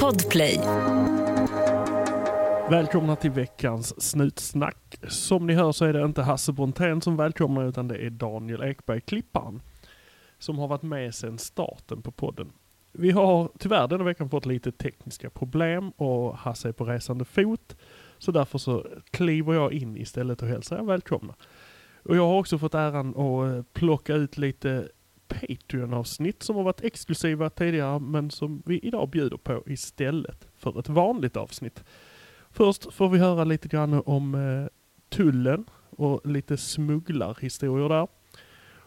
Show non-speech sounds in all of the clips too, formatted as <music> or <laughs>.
Podplay. Välkomna till veckans snutsnack. Som ni hör så är det inte Hasse Brontén som välkomnar utan det är Daniel Ekberg, klipparen. Som har varit med sedan starten på podden. Vi har tyvärr denna veckan fått lite tekniska problem och Hasse är på resande fot. Så därför så kliver jag in istället och hälsar er välkomna. Och jag har också fått äran att plocka ut lite Patreon-avsnitt som har varit exklusiva tidigare men som vi idag bjuder på istället för ett vanligt avsnitt. Först får vi höra lite grann om eh, tullen och lite smugglarhistorier där.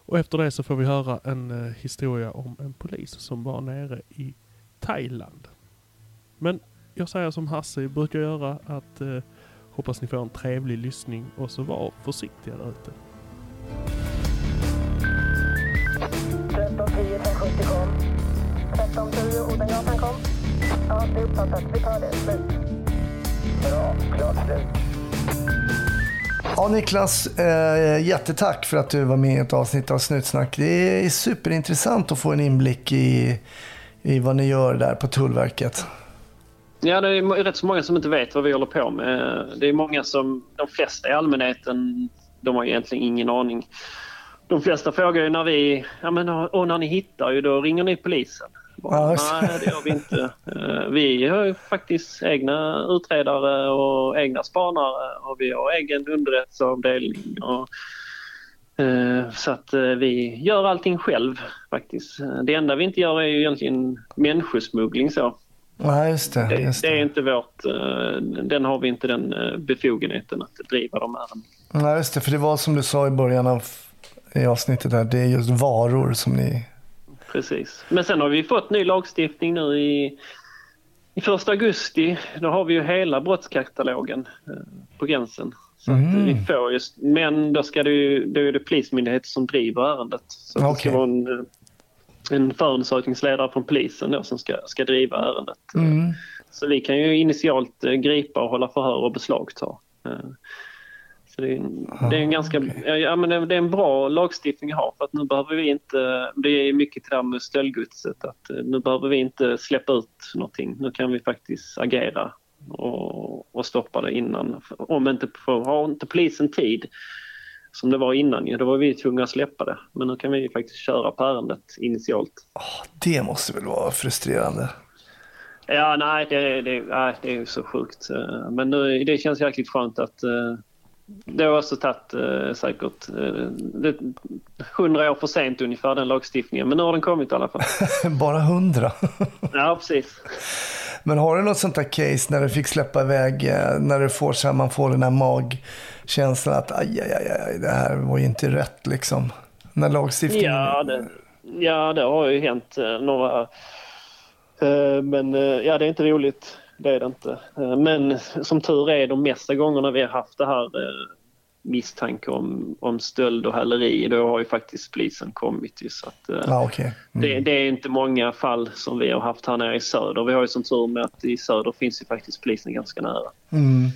Och efter det så får vi höra en eh, historia om en polis som var nere i Thailand. Men jag säger som Hasse brukar göra att eh, hoppas ni får en trevlig lyssning och så var försiktiga där ute. 1310 570 kom. 1310 Odengatan kom. Ja, det är uppfattat. Vi tar det. Slut. Bra. Klart slut. Ja, Niklas, eh, jättetack för att du var med i ett avsnitt av Snutsnack. Det är superintressant att få en inblick i, i vad ni gör där på Tullverket. Ja, det är rätt så många som inte vet vad vi håller på med. Det är många som, de flesta i allmänheten, de har egentligen ingen aning. De flesta frågar ju när vi, ja men och när ni hittar ju då ringer ni polisen. Ja, det. Nej, det gör vi inte. Eh, Vi har ju faktiskt egna utredare och egna spanare och vi har egen underrättelseavdelning. Och, eh, så att eh, vi gör allting själv faktiskt. Det enda vi inte gör är ju egentligen människosmuggling så. Ja, just det. Just det är det. inte vårt, den har vi inte den befogenheten att driva de ärendena. Ja, just det. För det var som du sa i början av i avsnittet där, det är just varor som ni... Precis. Men sen har vi fått ny lagstiftning nu i, i första augusti. Då har vi ju hela brottskatalogen eh, på gränsen. Så Mm. vi får just, men då ska det ju, då är det Polismyndigheten som driver ärendet. Så att det ska vara en, eh, en förundersökningsledare från polisen då som ska, ska driva ärendet. Mm. Så vi kan ju initialt eh, gripa och hålla förhör och beslagta. Så det är, en- det är en ganska, ja, men det är en bra lagstiftning att ha för att nu behöver vi inte, det är mycket till det här med stöldgodset, att eh, nu behöver vi inte släppa ut någonting. Nu kan vi faktiskt agera och, och stoppa det innan. Om inte, för, har inte polisen tid som det var innan ju, då var vi tvungna att släppa det. Men nu kan vi faktiskt köra på ärendet initialt. Det måste väl vara frustrerande? Ja, nej, det, det, nej, det är så sjukt. Eh, Men nu, det känns jäkligt skönt att eh, det har också tagit eh, säkert eh, det, 100 år för sent ungefär den lagstiftningen. Men nu har den kommit i alla fall. <laughs> Bara hundra. <laughs> Ja, precis. Men har du något sånt där case när du fick släppa iväg, eh, när du får, så här, man får den här magkänslan att aj, aj, aj, aj, det här var ju inte rätt liksom. När lagstiftningen... Ja, det, ja, det har ju hänt eh, några. Eh, men eh, ja, det är inte roligt. Det är det inte. Eh, men som tur är de mesta gångerna vi har haft det här eh, misstanke om, om stöld och häleri, då har ju faktiskt polisen kommit. Så att, eh, Ja, okej. Mm. Det, det är inte många fall som vi har haft här nere i söder. Vi har ju som tur med att i söder finns ju faktiskt polisen ganska nära. Mm.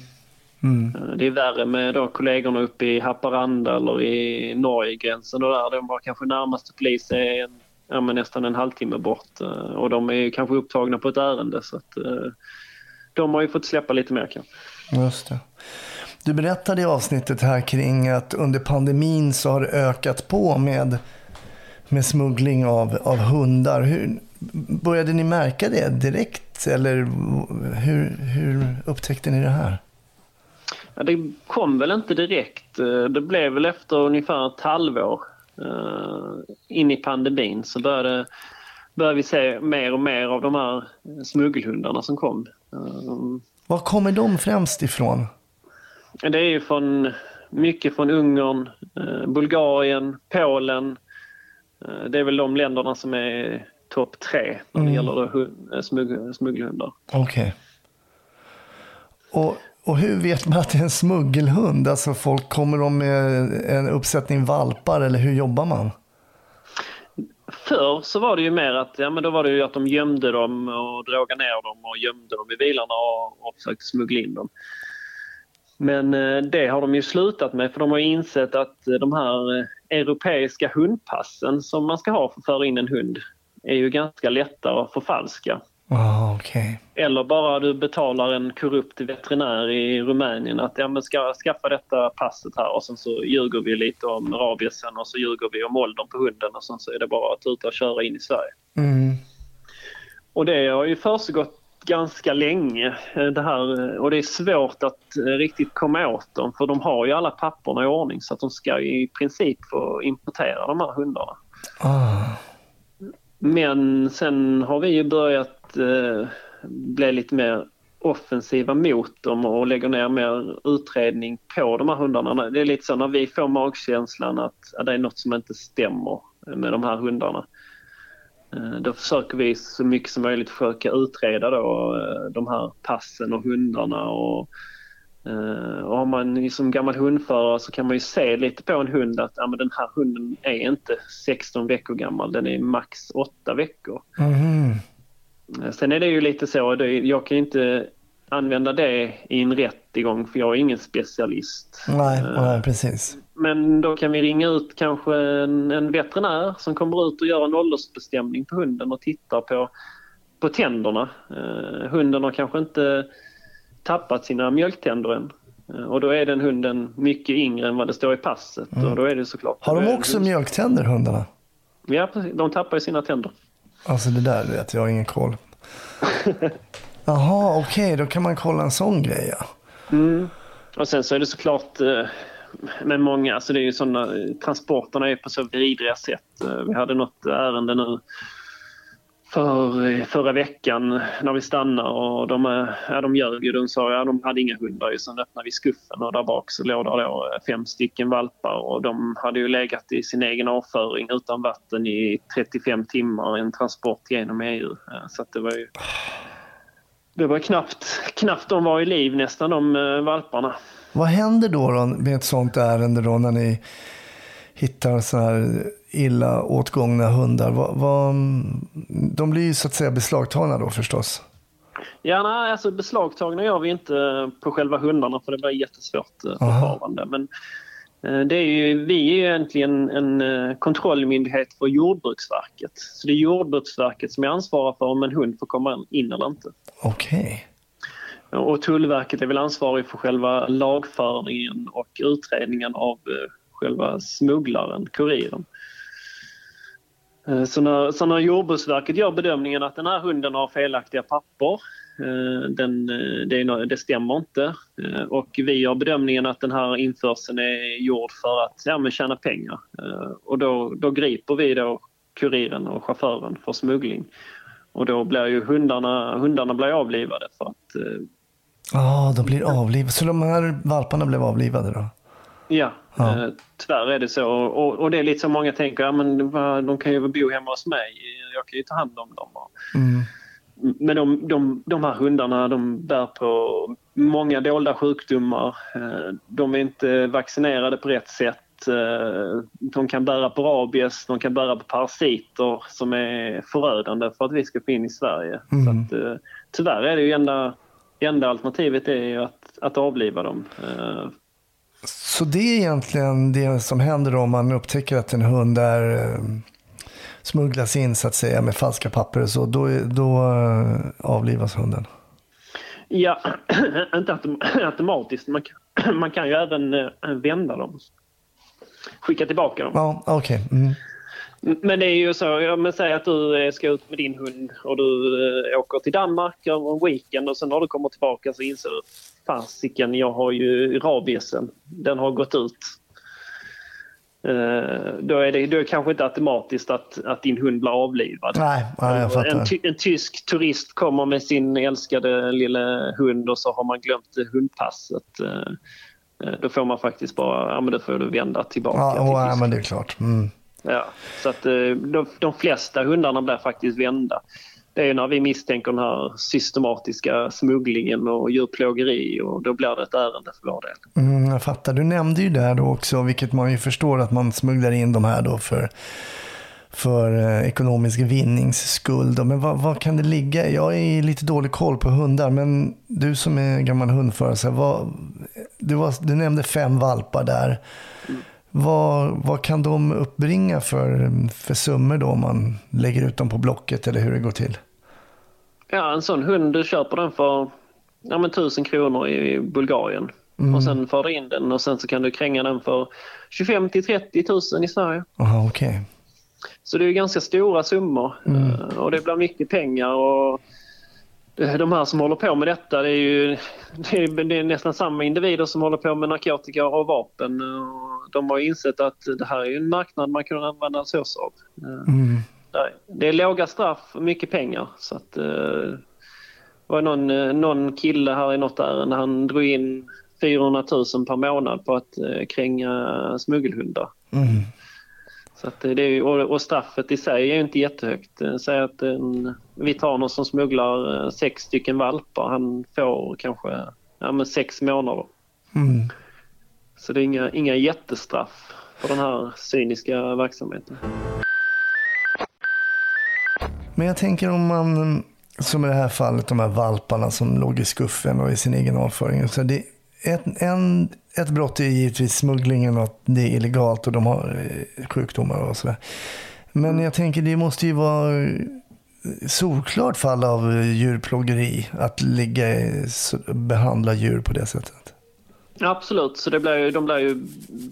Mm. Det är värre med då kollegorna uppe i Haparanda eller i Norgegränsen och där. De var kanske närmaste polis är en, ja, nästan en halvtimme bort. Och de är kanske upptagna på ett ärende så att de har ju fått släppa lite mer kanske. Just det. Du berättade i avsnittet här kring att under pandemin så har det ökat på med, med smuggling av, av hundar. Hur, började ni märka det direkt eller hur, hur upptäckte ni det här? Ja, det kom väl inte direkt. Eh, Det blev väl efter ungefär ett halvår eh, in i pandemin så började, började vi se mer och mer av de här smuggelhundarna som kom. Var kommer de främst ifrån? Det är ju från, mycket från Ungern, eh, Bulgarien, Polen. Eh, det är väl de länderna som är topp tre när det Mm. gäller eh, smugg, smuggelhundar. Okej. Och, och hur vet man att det är en smuggelhund? Alltså folk, kommer de med en uppsättning valpar eller hur jobbar man? Förr så var det ju mer att, ja, men då var det ju att de gömde dem och drogade ner dem och gömde dem i bilarna och, och försökte smuggla in dem. Men eh, det har de ju slutat med för de har insett att eh, de här eh, europeiska hundpassen som man ska ha för att föra in en hund är ju ganska lätta att förfalska. Ah, okej. Eller bara du betalar en korrupt veterinär i Rumänien att ja, men ska skaffa detta passet här och sen så ljuger vi lite om rabiesen och så ljuger vi om åldern på hunden och sen så är det bara att ut och köra in i Sverige. Mm. Och det har ju försiggått ganska länge eh, det här och det är svårt att eh, riktigt komma åt dem för de har ju alla papperna i ordning så att de ska i princip få importera de här hundarna. Ah. Men sen har vi ju börjat eh, bli lite mer offensiva mot dem och lägger ner mer utredning på de här hundarna. Det är lite så när vi får magkänslan att, det är något som inte stämmer med de här hundarna. Eh, då försöker vi så mycket som möjligt försöka utreda då, eh, de här passen och hundarna. Och, eh, och har man som gammal hundförare så kan man ju se lite på en hund att ja, men den här hunden är inte 16 veckor gammal, den är max 8 veckor. Mhm. Sen är det ju lite så, jag kan inte använda det i en rättegång för jag är ingen specialist. Nej, Eh, nej, precis. Men då kan vi ringa ut kanske en, en veterinär som kommer ut och gör en åldersbestämning på hunden och tittar på, på tänderna. Eh, hunden har kanske inte tappat sina mjölktänder än. Eh, och då är den hunden mycket yngre än vad det står i passet. Och då är det såklart... Mm. Har de också hund- mjölktänder, hundarna? Ja, precis. De tappar ju sina tänder. Alltså det där vet, jag har ingen koll. <laughs> Jaha, okej, då kan man kolla en sån grej ja. Mm. Och sen så är det såklart eh, med många, alltså det är ju sådana, transporterna är på så vidriga sätt. Eh, Vi hade något ärende nu för, eh, förra veckan när vi stannade och de, eh, ja, de ljög ju. De sa ja, de hade inga hundar. Sen öppnade vi skuffen och där bak så låg det då eh, fem stycken valpar och de hade ju legat i sin egen avföring utan vatten i 35 timmar i en transport genom EU. Så att det var ju det var knappt, knappt de var i liv nästan de valparna. Vad händer då, då med ett sånt ärende då när ni hittar så här illa åtgångna hundar? Vad, vad, de blir ju så att säga beslagtagna då förstås. Ja, nej, alltså beslagtagna gör vi inte på själva hundarna för det blir jättesvårt eh, förfarande. Men eh, det är ju, vi är ju egentligen en eh, kontrollmyndighet för Jordbruksverket. Så det är Jordbruksverket som är ansvariga för om en hund får komma in eller inte. Okej. Och Tullverket är väl ansvarig för själva lagföringen och utredningen av själva smugglaren, kuriren. Eh, så när, så när Jordbruksverket gör bedömningen att den här hunden har felaktiga papper, eh, den, eh, det, det stämmer inte. Och vi gör bedömningen att den här införseln är gjord för att ja, men tjäna pengar. Och då, då griper vi då kuriren och chauffören för smuggling. Och då blir ju hundarna, hundarna blir avlivade för att Ja, ah, de blir avlivade. Så de här valparna blev avlivade då? Ja, Ja. Eh, tyvärr är det så. Och, och det är lite så många tänker, ja, men de kan ju bo hemma hos mig. Jag kan ju ta hand om dem. Mm. Men de, de, de här hundarna de bär på många dolda sjukdomar. Eh, De är inte vaccinerade på rätt sätt. Eh, De kan bära på rabies, de kan bära på parasiter som är förödande för att vi ska få in i Sverige. Mm. Så att, eh, tyvärr är det ju enda, enda alternativet är att, att avliva dem. Så det är egentligen det som händer om man upptäcker att en hund är eh, smugglas in så att säga med falska papper och så. Då, då eh, avlivas hunden. Ja, <clears throat> inte autom- <clears throat> automatiskt. Man kan, <clears throat> man kan ju även eh, vända dem. Skicka tillbaka dem. Ja, okej. Mm. Men det är ju så, ja, men säg att du ska ut med din hund och du åker till Danmark över en weekend och sen när du kommer tillbaka så inser du fasiken, jag har ju rabiesen. Den har gått ut. Eh, då, är det, då är det kanske inte automatiskt att, att din hund blir avlivad. Nej, nej, jag en, fattar. ty, en tysk turist kommer med sin älskade lilla hund och så har man glömt hundpasset. Eh, eh, Då får man faktiskt bara, ja men då får du vända tillbaka Ja, till ja, men det är klart. Mm. Ja, så att de, de flesta hundarna blir faktiskt vända. Det är när vi misstänker den här systematiska smugglingen och djurplågeri och då blir det ett ärende för vår del. Mm, jag fattar. Du nämnde ju där då också, vilket man ju förstår att man smugglar in de här då för, för eh, ekonomisk vinnings skull. Då. Men vad, vad kan det ligga? Jag är lite dålig koll på hundar, men du som är gammal hundförare, här, vad, du, var, du nämnde fem valpar där. Vad, vad kan de uppbringa för, för summor då om man lägger ut dem på Blocket eller hur det går till? Ja, en sån hund, du köper den för ja, men 1000 kronor i Bulgarien. Mm. Och sen för du in den och sen så kan du kränga den för 25 till 30 000 i Sverige. Aha, okej. Så det är ju ganska stora summor Mm. eh, och det blir mycket pengar. Och de här som håller på med detta det är ju <laughs> det är, det är nästan samma individer som håller på med narkotika och vapen. Och de har insett att det här är en marknad man kan använda sig av. Eh, Mm. Det är låga straff och mycket pengar. Så att, eh, det var någon, eh, någon kille här i något ärende, han drog in 400 000 per månad på att kränga smuggelhundar. Mm. Så att det är, och, straffet i sig är ju inte jättehögt. Eh, Säg att en, vi tar någon som smugglar sex stycken valpar. Han får kanske ja, men sex månader. Mm. Så det är inga, inga jättestraff för den här cyniska verksamheten. Men jag tänker om man, som i det här fallet, de här valparna som låg i skuffen och i sin egen avföring. Så det, ett, en, ett brott är givetvis smugglingen och att det är illegalt och de har eh, sjukdomar och sådär. Men jag tänker det måste ju vara eh, solklart fall av eh, djurplågeri att ligga behandla djur på det sättet. Absolut, så det blir ju, de blir ju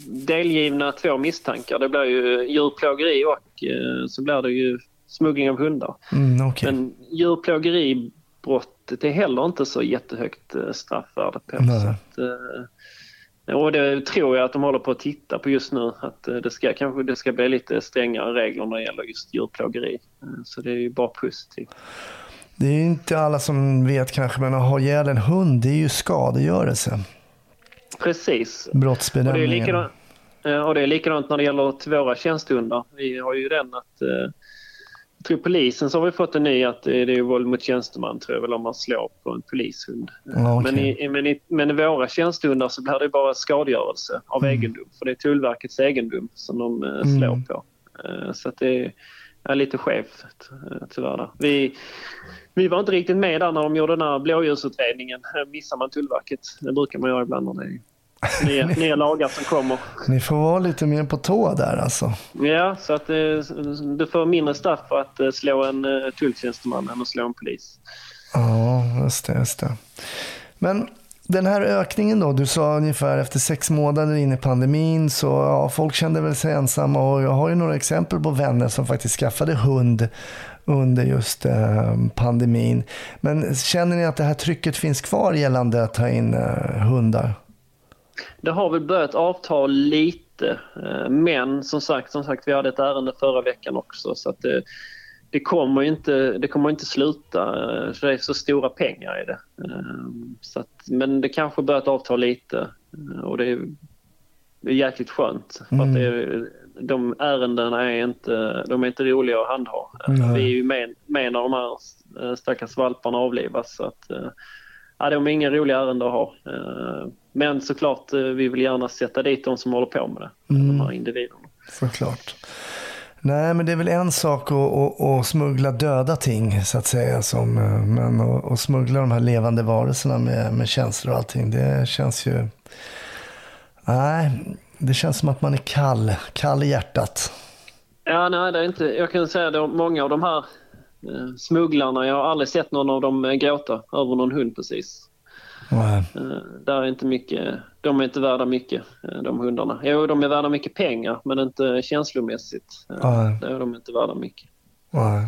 delgivna två misstankar. Det blir ju djurplågeri och eh, så blir det ju smuggling av hundar. Mm, okej. Men djurplågeribrottet är heller inte så jättehögt eh, straffvärde på. Nej. Så att, eh, och det tror jag att de håller på att titta på just nu. Att eh, det ska kanske det ska bli lite strängare regler när det gäller just djurplågeri. Eh, Så det är ju bara positivt. Det är ju inte alla som vet kanske, men att ha ihjäl en hund det är ju skadegörelse. Precis. Och det, är Brottsbenämningen. likadant, eh, och det är likadant när det gäller våra tjänstehundar. Vi har ju den att... Eh, jag tror polisen så har vi fått en ny att det är våld mot tjänsteman tror jag väl om man slår på en polishund. Okej. men, i, men, i, men i våra tjänstehundar så blir det bara skadegörelse av Mm. egendom. För det är Tullverkets egendom som de eh, slår Mm. på. Eh, så att det är lite skevt eh, tyvärr. Där. Vi, vi var inte riktigt med där när de gjorde den här blåljusutredningen. Missar man Tullverket. Det brukar man göra ibland när det är nya, <laughs> nya lagar som kommer. Ni får vara lite mer på tå där alltså. Ja, så att eh, du får mindre straff för att eh, slå en eh, tulltjänsteman än att slå en polis. Ja, just det, just det. Men den här ökningen då, du sa ungefär efter sex månader in i pandemin så ja, folk kände väl sig ensamma och jag har ju några exempel på vänner som faktiskt skaffade hund under just eh, pandemin. Men känner ni att det här trycket finns kvar gällande att ta in eh, hundar? Det har väl börjat avta lite, eh, men som sagt, som sagt, vi hade ett ärende förra veckan också så att det, det kommer inte, det kommer inte sluta, eh, för det är så stora pengar i det. Eh, Så att, men det kanske börjat avta lite och det är, jäkligt skönt. För att det är, de ärendena är inte, de är inte roliga att handha. Nej. Vi är ju med, med när de här eh, stackars valparna avlivas. Så att, eh, Ja, de är inga roliga ärenden att ha. Eh, Men såklart, vi vill gärna sätta dit de som håller på med det. De här individerna. Såklart. Nej, men det är väl en sak att, att, att smuggla döda ting så att säga. Som, men att, att smuggla de här levande varelserna med, med känslor och allting. Det känns ju... Nej, det känns som att man är kall. Kall i hjärtat. Ja, nej, det är inte, jag kan säga att många av de här eh, smugglarna, jag har aldrig sett någon av dem eh, gråta över någon hund precis. Nej. Eh, där är inte mycket, de är inte värda mycket, eh, de hundarna. Jo, de är värda mycket pengar, men inte känslomässigt. Nej. Där är de inte värda mycket. Nej.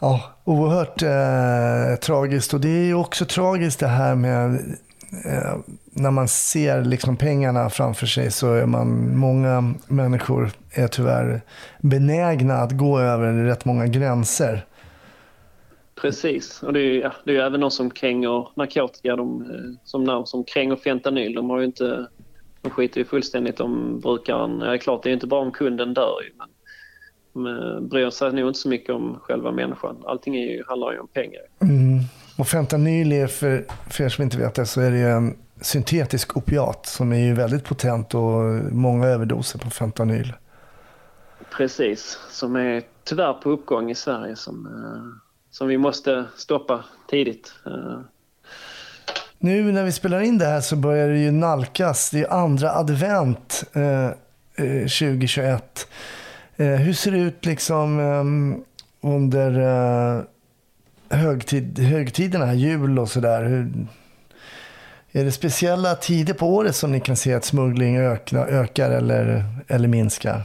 Ja, oerhört eh, tragiskt. Och det är ju också tragiskt det här med eh, när man ser liksom pengarna framför sig så är man, många människor är tyvärr benägna att gå över rätt många gränser. Precis, och det är ja, det är även de som kränger narkotika, de, eh, som, som kränger fentanyl. De har ju inte, de skiter ju fullständigt om brukaren. Ja, det är klart, det är inte bara om kunden dör ju, men de eh, bryr sig nog inte så mycket om själva människan. Allting är ju, handlar ju om pengar. Mm. Och fentanyl är, för, för er som inte vet det, så är det en syntetisk opiat som är ju väldigt potent och många överdoser på fentanyl. Precis, som är tyvärr på uppgång i Sverige som, eh, som vi måste stoppa tidigt. Eh, Nu när vi spelar in det här så börjar det ju nalkas. Det är andra advent eh, eh, 2021. Eh, hur ser det ut liksom eh, under eh, högtid, högtiderna, jul och sådär. Är det speciella tider på året som ni kan se att smuggling ökar, ökar eller, eller minskar?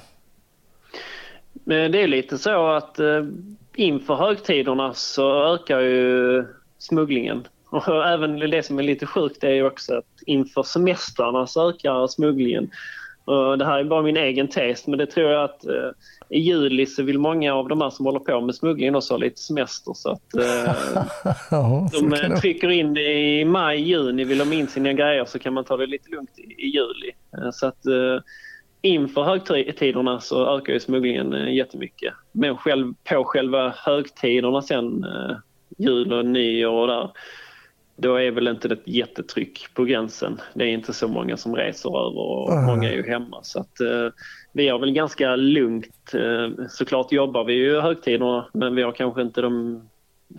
Men det är lite så att eh, inför högtiderna så ökar ju smugglingen. <laughs> Och även det som är lite sjukt är ju också att inför semestrarna så ökar smugglingen. Och det här är bara min egen tes men det tror jag att eh, i juli så vill många av de här som håller på med smuggling också ha lite semester så att eh, <laughs> Ja, så de eh, det- trycker in det i maj, juni. Vill de in sina grejer så kan man ta det lite lugnt i, i juli. Eh, Så att eh, inför högtiderna så ökar ju smugglingen eh, jättemycket. Men själv, på själva högtiderna sen, eh, jul och nyår och där, då är väl inte det ett jättetryck på gränsen. Det är inte så många som reser över och Mm. många är ju hemma. Så att, eh, vi har väl ganska lugnt. Eh, såklart jobbar vi ju högtiderna men vi har kanske inte de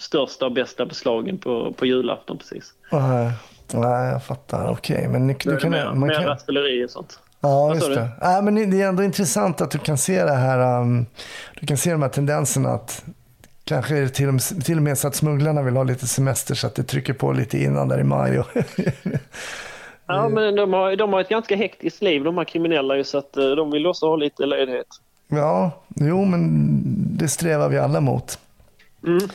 största och bästa beslagen på, på julafton precis. Nej, nej, jag fattar. Okej, men ni, Då du kan... mer, Man kan rattfylleri och sånt. ja, just det. Nej, men det är ändå intressant att du kan se det här. Um, du kan se de här tendenserna att kanske är det till och, med, till och med så att smugglarna vill ha lite semester så att det trycker på lite innan där i maj. Och <laughs> Ja, men de har, de har ett ganska hektiskt liv de här kriminella ju så att eh, de vill också ha lite ledighet. ja, jo, men det strävar vi alla mot. Mm.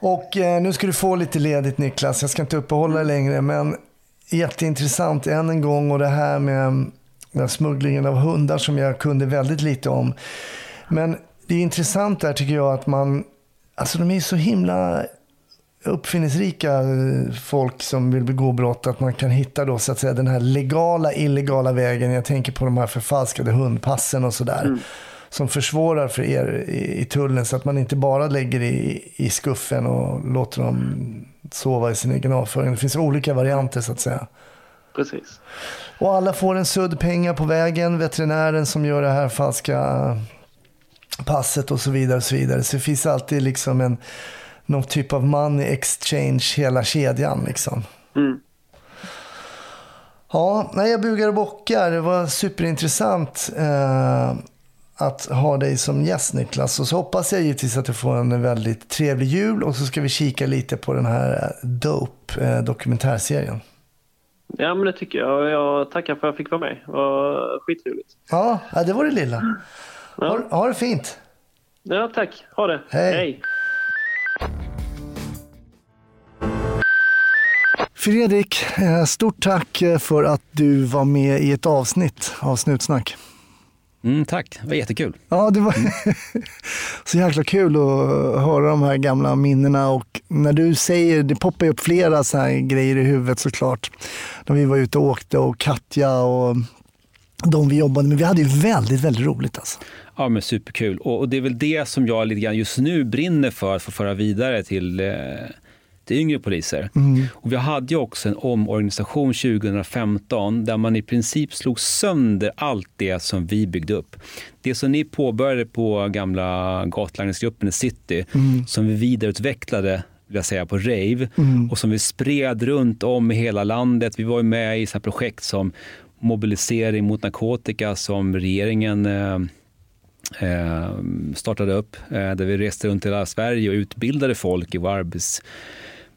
Och eh, nu ska du få lite ledigt Niklas. Jag ska inte uppehålla dig längre, men jätteintressant än en gång och det här med den här smugglingen av hundar som jag kunde väldigt lite om. Men det är intressant där tycker jag att man, alltså de är så himla uppfinningsrika eh, folk som vill begå brott att man kan hitta då så att säga den här legala illegala vägen. Jag tänker på de här förfalskade hundpassen och sådär. Som försvårar för er i, i tullen så att man inte bara lägger i, i skuffen och låter dem sova i sin egen avföring. Det finns olika varianter så att säga. Precis. Och alla får en sudd pengar på vägen. Veterinären som gör det här falska passet och så vidare. Och så, vidare. så det finns alltid liksom en, någon typ av money exchange hela kedjan. Liksom. Mm. Ja, nej, jag bugar och bockar. Det var superintressant eh, att ha dig som gäst Niklas. Och så hoppas jag givetvis att du får en väldigt trevlig jul och så ska vi kika lite på den här eh, Dope eh, dokumentärserien. Ja, men det tycker jag. Jag tackar för att jag fick vara med. Det var skitroligt. Ja, ja, det var det lilla. Ha, ha det fint. Ja, tack. Ha det. Hej. Fredrik, eh, stort tack eh, för att du var med i ett avsnitt av Snutsnack. Mm, tack, det var jättekul. Ja, det var <laughs> så jäkla kul att höra de här gamla minnena och när du säger, det poppar ju upp flera så här grejer i huvudet såklart. När vi var ute och åkte och Katja och de vi jobbade med. Vi hade ju väldigt, väldigt roligt alltså. Ja, men superkul. Och, och det är väl det som jag lite grann just nu brinner för att få föra vidare till, eh, till yngre poliser. Och vi hade ju också en omorganisation 2015 där man i princip slog sönder allt det som vi byggde upp. Det som ni påbörjade på gamla gatlangningsgruppen i city, som vi vidareutvecklade vill jag säga, på rave och som vi spred runt om i hela landet. Vi var med i så här projekt som mobilisering mot narkotika som regeringen eh, eh, startade upp eh, där vi reste runt i hela Sverige och utbildade folk i våra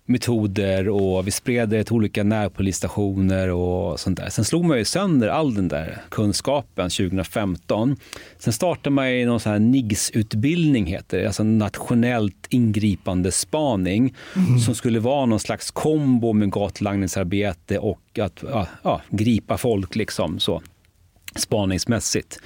arbetsmetoder och vi spred det till olika närpolisstationer och sånt där. Sen slog man ju sönder all den där kunskapen 2015. Sen startade man ju någon sån här NIGS-utbildning heter det, alltså nationellt ingripande spaning som skulle vara någon slags kombo med gatlangningsarbete och att ja, ja, gripa folk liksom så spaningsmässigt.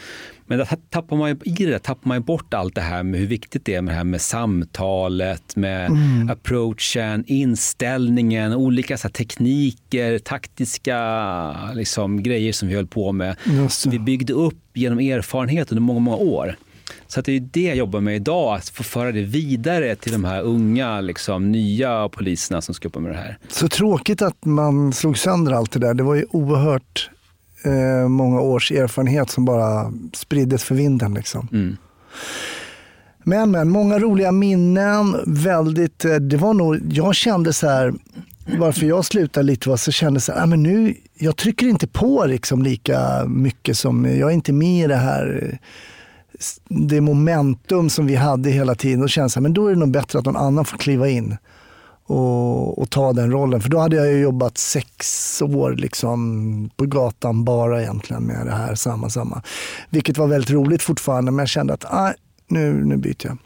Men där tappar man, i det där tappar man ju bort allt det här med hur viktigt det är med det här med samtalet, med approachen, inställningen, olika så tekniker, taktiska liksom, grejer som vi höll på med. Som vi byggde upp genom erfarenhet under många, många år. Så att det är det jag jobbar med idag, att få föra det vidare till de här unga, liksom, nya poliserna som ska jobba med det här. Så tråkigt att man slog sönder allt det där. Det var ju oerhört eh, många års erfarenhet som bara spriddes för vinden. Liksom. Mm. Men, men, många roliga minnen. Väldigt, eh, det var nog, jag kände så här, varför jag slutade lite var så kände så här, ah, men nu, jag trycker inte på liksom lika mycket som, jag är inte med i det här det momentum som vi hade hela tiden. Då kändes det men då är det nog bättre att någon annan får kliva in och, och ta den rollen. För då hade jag ju jobbat sex år liksom på gatan bara egentligen med det här, samma, samma. Vilket var väldigt roligt fortfarande, men jag kände att ah, nu, nu byter jag.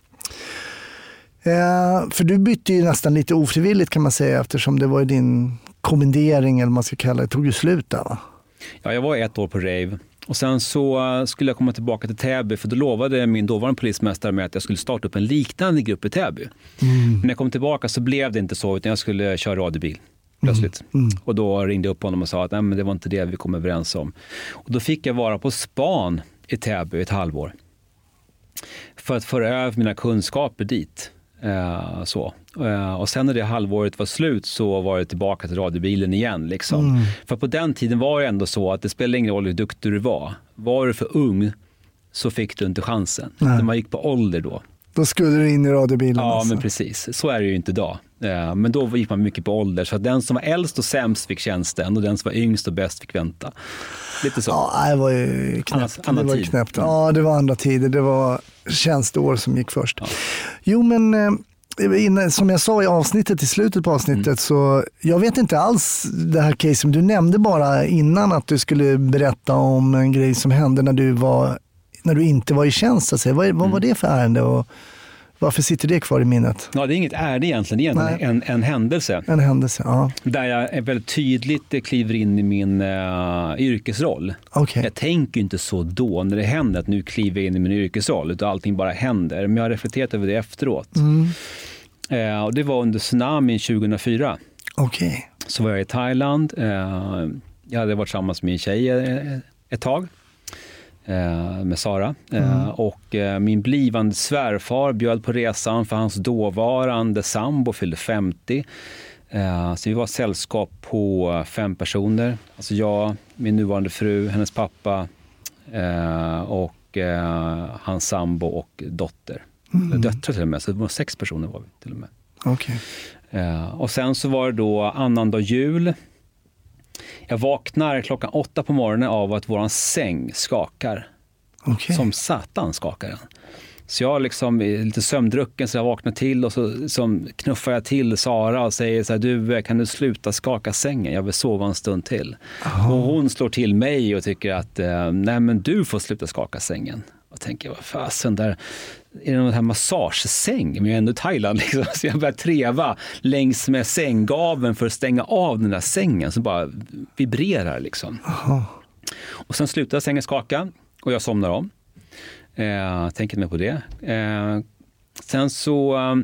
Eh, för du bytte ju nästan lite ofrivilligt kan man säga eftersom det var ju din kommendering eller vad man ska kalla det, tog ju slut där va? Ja, jag var ett år på rave. Och sen så eh, skulle jag komma tillbaka till Täby för då lovade min dåvarande polismästare mig att jag skulle starta upp en liknande grupp i Täby. Mm. Men när jag kom tillbaka så blev det inte så utan jag skulle köra radiobil plötsligt. Mm. Mm. Och då ringde jag upp honom och sa att Nej, men det var inte det vi kom överens om. Och då fick jag vara på span i Täby ett halvår. För att föra över mina kunskaper dit. Eh, så. Eh, och sen när det halvåret var slut så var det tillbaka till radiobilen igen. Liksom. Mm. För på den tiden var det ändå så att det spelade ingen roll hur duktig du var. Var du för ung så fick du inte chansen. När man gick på ålder då. Då skulle du in i radiobilen? Ja, alltså. men precis. Så är det ju inte idag. Eh, men då gick man mycket på ålder. Så den som var äldst och sämst fick tjänsten och den som var yngst och bäst fick vänta. Lite så. Ja, det var ju knäppt. Annan, det var knäppt. Ja, det var andra tider. Det var tjänsteår som gick först. Ja. Jo, men eh, som jag sa i avsnittet, i slutet på avsnittet, mm. så jag vet inte alls det här caset. Du nämnde bara innan att du skulle berätta om en grej som hände när du, var, när du inte var i tjänst. Vad, vad mm. var det för ärende? Och, varför sitter det kvar i minnet? Ja, det är inget ärende egentligen, det är en, en, en, händelse. En händelse, ja. Där jag väldigt tydligt kliver in i min uh, yrkesroll. Okay. Jag tänker inte så då när det händer att nu kliver jag in i min yrkesroll, utan allting bara händer. Men jag har reflekterat över det efteråt. Mm. Uh, och det var under tsunamin 2004. Okay. Så var jag i Thailand. Uh, jag hade varit tillsammans med en tjej ett tag. Eh, med Sara. Mm. och eh, min blivande svärfar bjöd på resan för hans dåvarande sambo fyllde 50. så vi var sällskap på fem personer. Alltså jag, min nuvarande fru, hennes pappa och hans sambo och dotter. Mm. Döttrar till och med, så det var sex personer var vi till och med. Okay. och sen så var det då annandag jul. Jag vaknar klockan åtta på morgonen av att vår säng skakar. Okay. Som satan skakar den. Så jag liksom är lite sömndrucken så jag vaknar till och så som knuffar jag till Sara och säger så här, du kan du sluta skaka sängen, jag vill sova en stund till. Oh. Och hon slår till mig och tycker att eh, nej men du får sluta skaka sängen. Och tänker, vad fasen, där är det någon här massagesäng? Men jag är ändå i Thailand. <laughs> Liksom. Så jag börjar treva längs med sänggaveln för att stänga av den där sängen som bara vibrerar. Liksom. Och sen slutar sängen skaka och jag somnar om. Eh, tänker inte mer på det. Eh, sen så eh,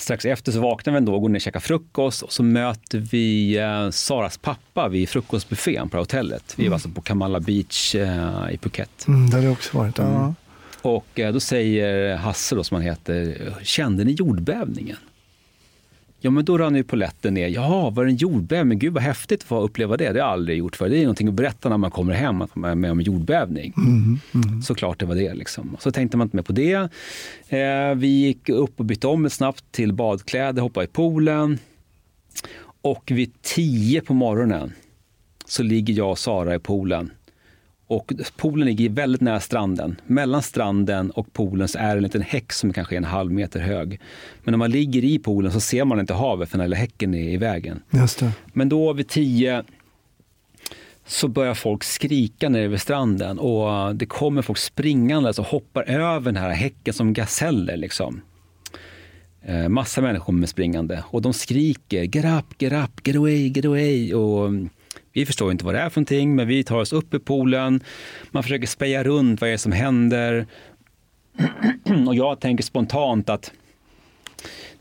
strax efter så vaknar vi ändå, går ner och käkar frukost och så möter vi eh, Saras pappa vid frukostbuffén på hotellet. Vi var mm. alltså på Kamala Beach eh, i Phuket. Mm, där har också varit. Mm. Ja. Och eh, då säger Hasse, då, som han heter, kände ni jordbävningen? Ja, men då rann ju poletten ner. Ja, var det en jordbävning? Gud vad häftigt att få uppleva det. Det har jag aldrig gjort förr. Det är någonting att berätta när man kommer hem, att man är med om en jordbävning. Mm, mm. Såklart det var det. Liksom. Så tänkte man inte mer på det. Eh, vi gick upp och bytte om snabbt till badkläder, hoppade i poolen. Och vid tio på morgonen så ligger jag och Sara i poolen och poolen ligger väldigt nära stranden. Mellan stranden och poolen så är det en liten häck som kanske är en halv meter hög. Men när man ligger i poolen så ser man inte havet för den häcken är i vägen. Men då vid tio så börjar folk skrika nere vid stranden och det kommer folk springande och hoppar över den här häcken som gaseller. Liksom. Eh, massa människor med springande och de skriker get up, get up, get away, get away. Och vi förstår inte vad det är för någonting, men vi tar oss upp i poolen. Man försöker speja runt vad det är som händer. <clears throat> Och jag tänker spontant att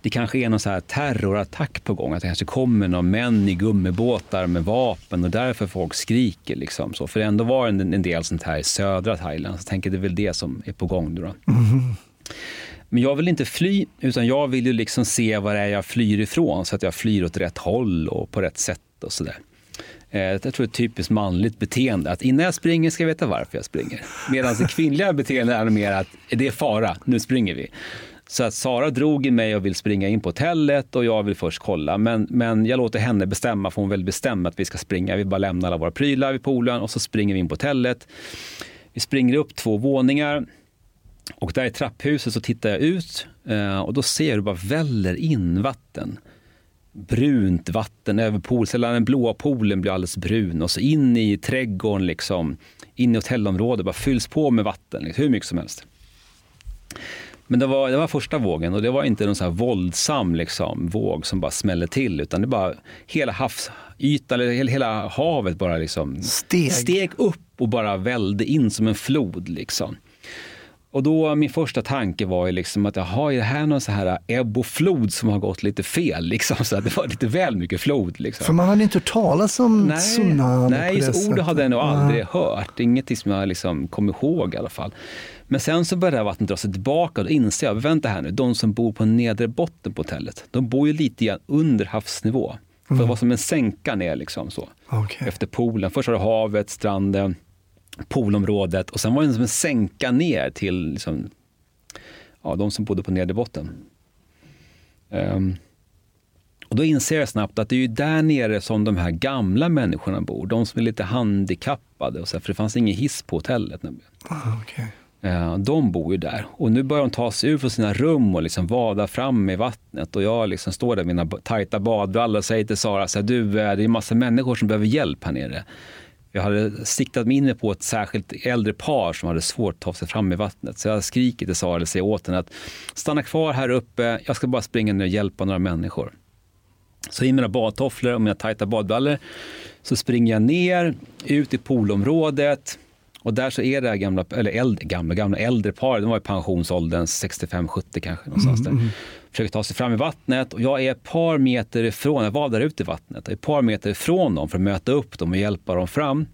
det kanske är någon så här terrorattack på gång. Att det kanske kommer några män i gummibåtar med vapen och därför folk skriker. Liksom. Så, för det ändå var en, en del sånt här i södra Thailand. Så jag tänker det är väl det som är på gång. Då. Mm. Men jag vill inte fly, utan jag vill ju liksom se vad det är jag flyr ifrån så att jag flyr åt rätt håll och på rätt sätt och sådär. Eh, jag tror det är ett typiskt manligt beteende. Att innan jag springer ska jag veta varför jag springer. Medan det kvinnliga beteendet är mer att det är fara, nu springer vi. Så att Sara drog i mig och vill springa in på hotellet och jag vill först kolla. Men, men jag låter henne bestämma, för hon vill bestämma att vi ska springa. Vi bara lämnar alla våra prylar vid poolen och så springer vi in på hotellet. Vi springer upp två våningar och där i trapphuset så tittar jag ut eh, och då ser jag hur det bara väller in vatten. Brunt vatten över poolen, den blåa poolen blir alldeles brun och så in i trädgården, liksom, in i hotellområdet, bara fylls på med vatten, liksom, hur mycket som helst. Men det var, det var första vågen och det var inte någon så här våldsam liksom, våg som bara smäller till utan det bara hela havsytan, eller hela, hela havet bara liksom Steg. steg upp och bara välde in som en flod. Liksom. Och då min första tanke var ju liksom att jaha, är det här någon så här ebb och flod som har gått lite fel? Liksom, så att det var lite väl mycket flod. Liksom. För man hade inte hört talas om Nej, tsunami nej ordet hade jag nog aldrig Nej. hört. Ingenting som jag liksom kom ihåg i alla fall. Men sen så började vattnet dra sig tillbaka och då inser jag, vänta här nu, de som bor på nedre botten på hotellet, de bor ju lite grann under havsnivå. För det var som en sänka ner liksom så. Okej. Efter poolen. Först var det havet, stranden, poolområdet och sen var det som en sänka ner till liksom, ja, de som bodde på nedre botten. Ehm, och då inser jag snabbt att det är ju där nere som de här gamla människorna bor. De som är lite handikappade, och så, för det fanns ingen hiss på hotellet. nämligen. Ah, okej. Eh, De bor ju där och nu börjar de ta sig ur från sina rum och liksom vada fram i vattnet och jag liksom står där med mina tajta badbrallor och säger till Sara så här, du, eh, det är massa människor som behöver hjälp här nere. Jag hade siktat mig in på ett särskilt äldre par som hade svårt att ta sig fram i vattnet. Så jag skriker till Sara, eller säger åt henne att stanna kvar här uppe, jag ska bara springa ner och hjälpa några människor. Så i mina badtofflor och mina tajta badbrallor så springer jag ner, ut i poolområdet och där så är det här gamla, eller äldre, gamla, gamla äldre paret, de var i pensionsåldern, 65-70 kanske. Någonstans där. Försöker ta sig fram i vattnet och jag är ett par meter ifrån, jag vadar ut i vattnet, jag är ett par meter ifrån dem för att möta upp dem och hjälpa dem fram.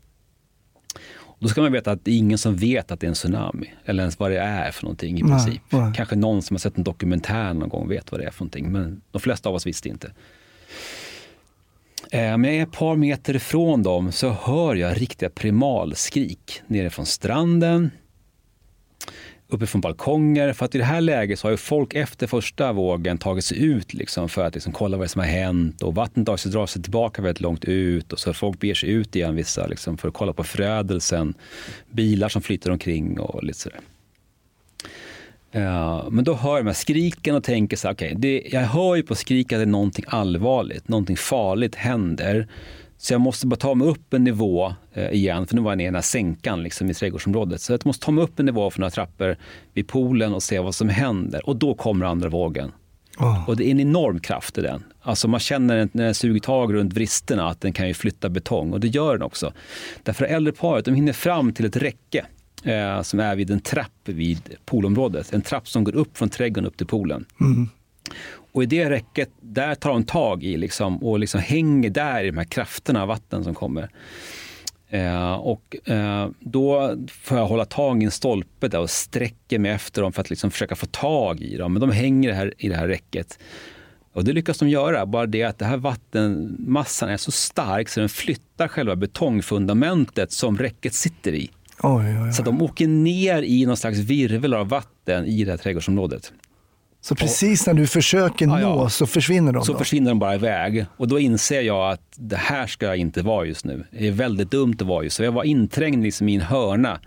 Och då ska man veta att det är ingen som vet att det är en tsunami, eller ens vad det är för någonting i Nej, princip. nej. Kanske någon som har sett en dokumentär någon gång vet vad det är för någonting, men de flesta av oss visste inte. Eh, Men jag är ett par meter ifrån dem så hör jag riktiga primalskrik nerifrån stranden, uppifrån balkonger. För att i det här läget så har ju folk efter första vågen tagit sig ut liksom för att liksom kolla vad som har hänt. Och vattnet drar sig, drar sig tillbaka väldigt långt ut och så folk beger sig ut igen vissa liksom för att kolla på förödelsen. Bilar som flyter omkring och lite sådär. Ja, men då hör jag de här skriken och tänker så här, okej, det- jag hör ju på skriken att det är någonting allvarligt, någonting farligt händer. Så jag måste bara ta mig upp en nivå eh, igen, för nu var jag nere i den här sänkan liksom, i trädgårdsområdet. Så jag måste ta mig upp en nivå för några trappor vid poolen och se vad som händer. Och då kommer andra vågen. Ah. Och det är en enorm kraft i den. Alltså man känner när den suger tag runt vristerna att den kan ju flytta betong och det gör den också. Därför äldre paret de hinner fram till ett räcke eh, som är vid en trapp vid poolområdet. En trapp som går upp från trädgården upp till poolen. Och i det räcket, där tar de tag i liksom, och liksom hänger där i de här krafterna av vatten som kommer. Eh, och eh, då får jag hålla tag i en stolpe där och sträcker mig efter dem för att liksom försöka få tag i dem. Men de hänger här, i det här räcket. Och det lyckas de göra, bara det att det här vattenmassan är så stark så den flyttar själva betongfundamentet som räcket sitter i. Oj, oj, oj. Så de åker ner i någon slags virvel av vatten i det här trädgårdsområdet. Så precis när du försöker Ja, nå ja. så försvinner de Så då? försvinner de bara iväg och då inser jag att det här ska jag inte vara just nu. Det är väldigt dumt att vara just så. Jag var inträngd liksom i en hörna.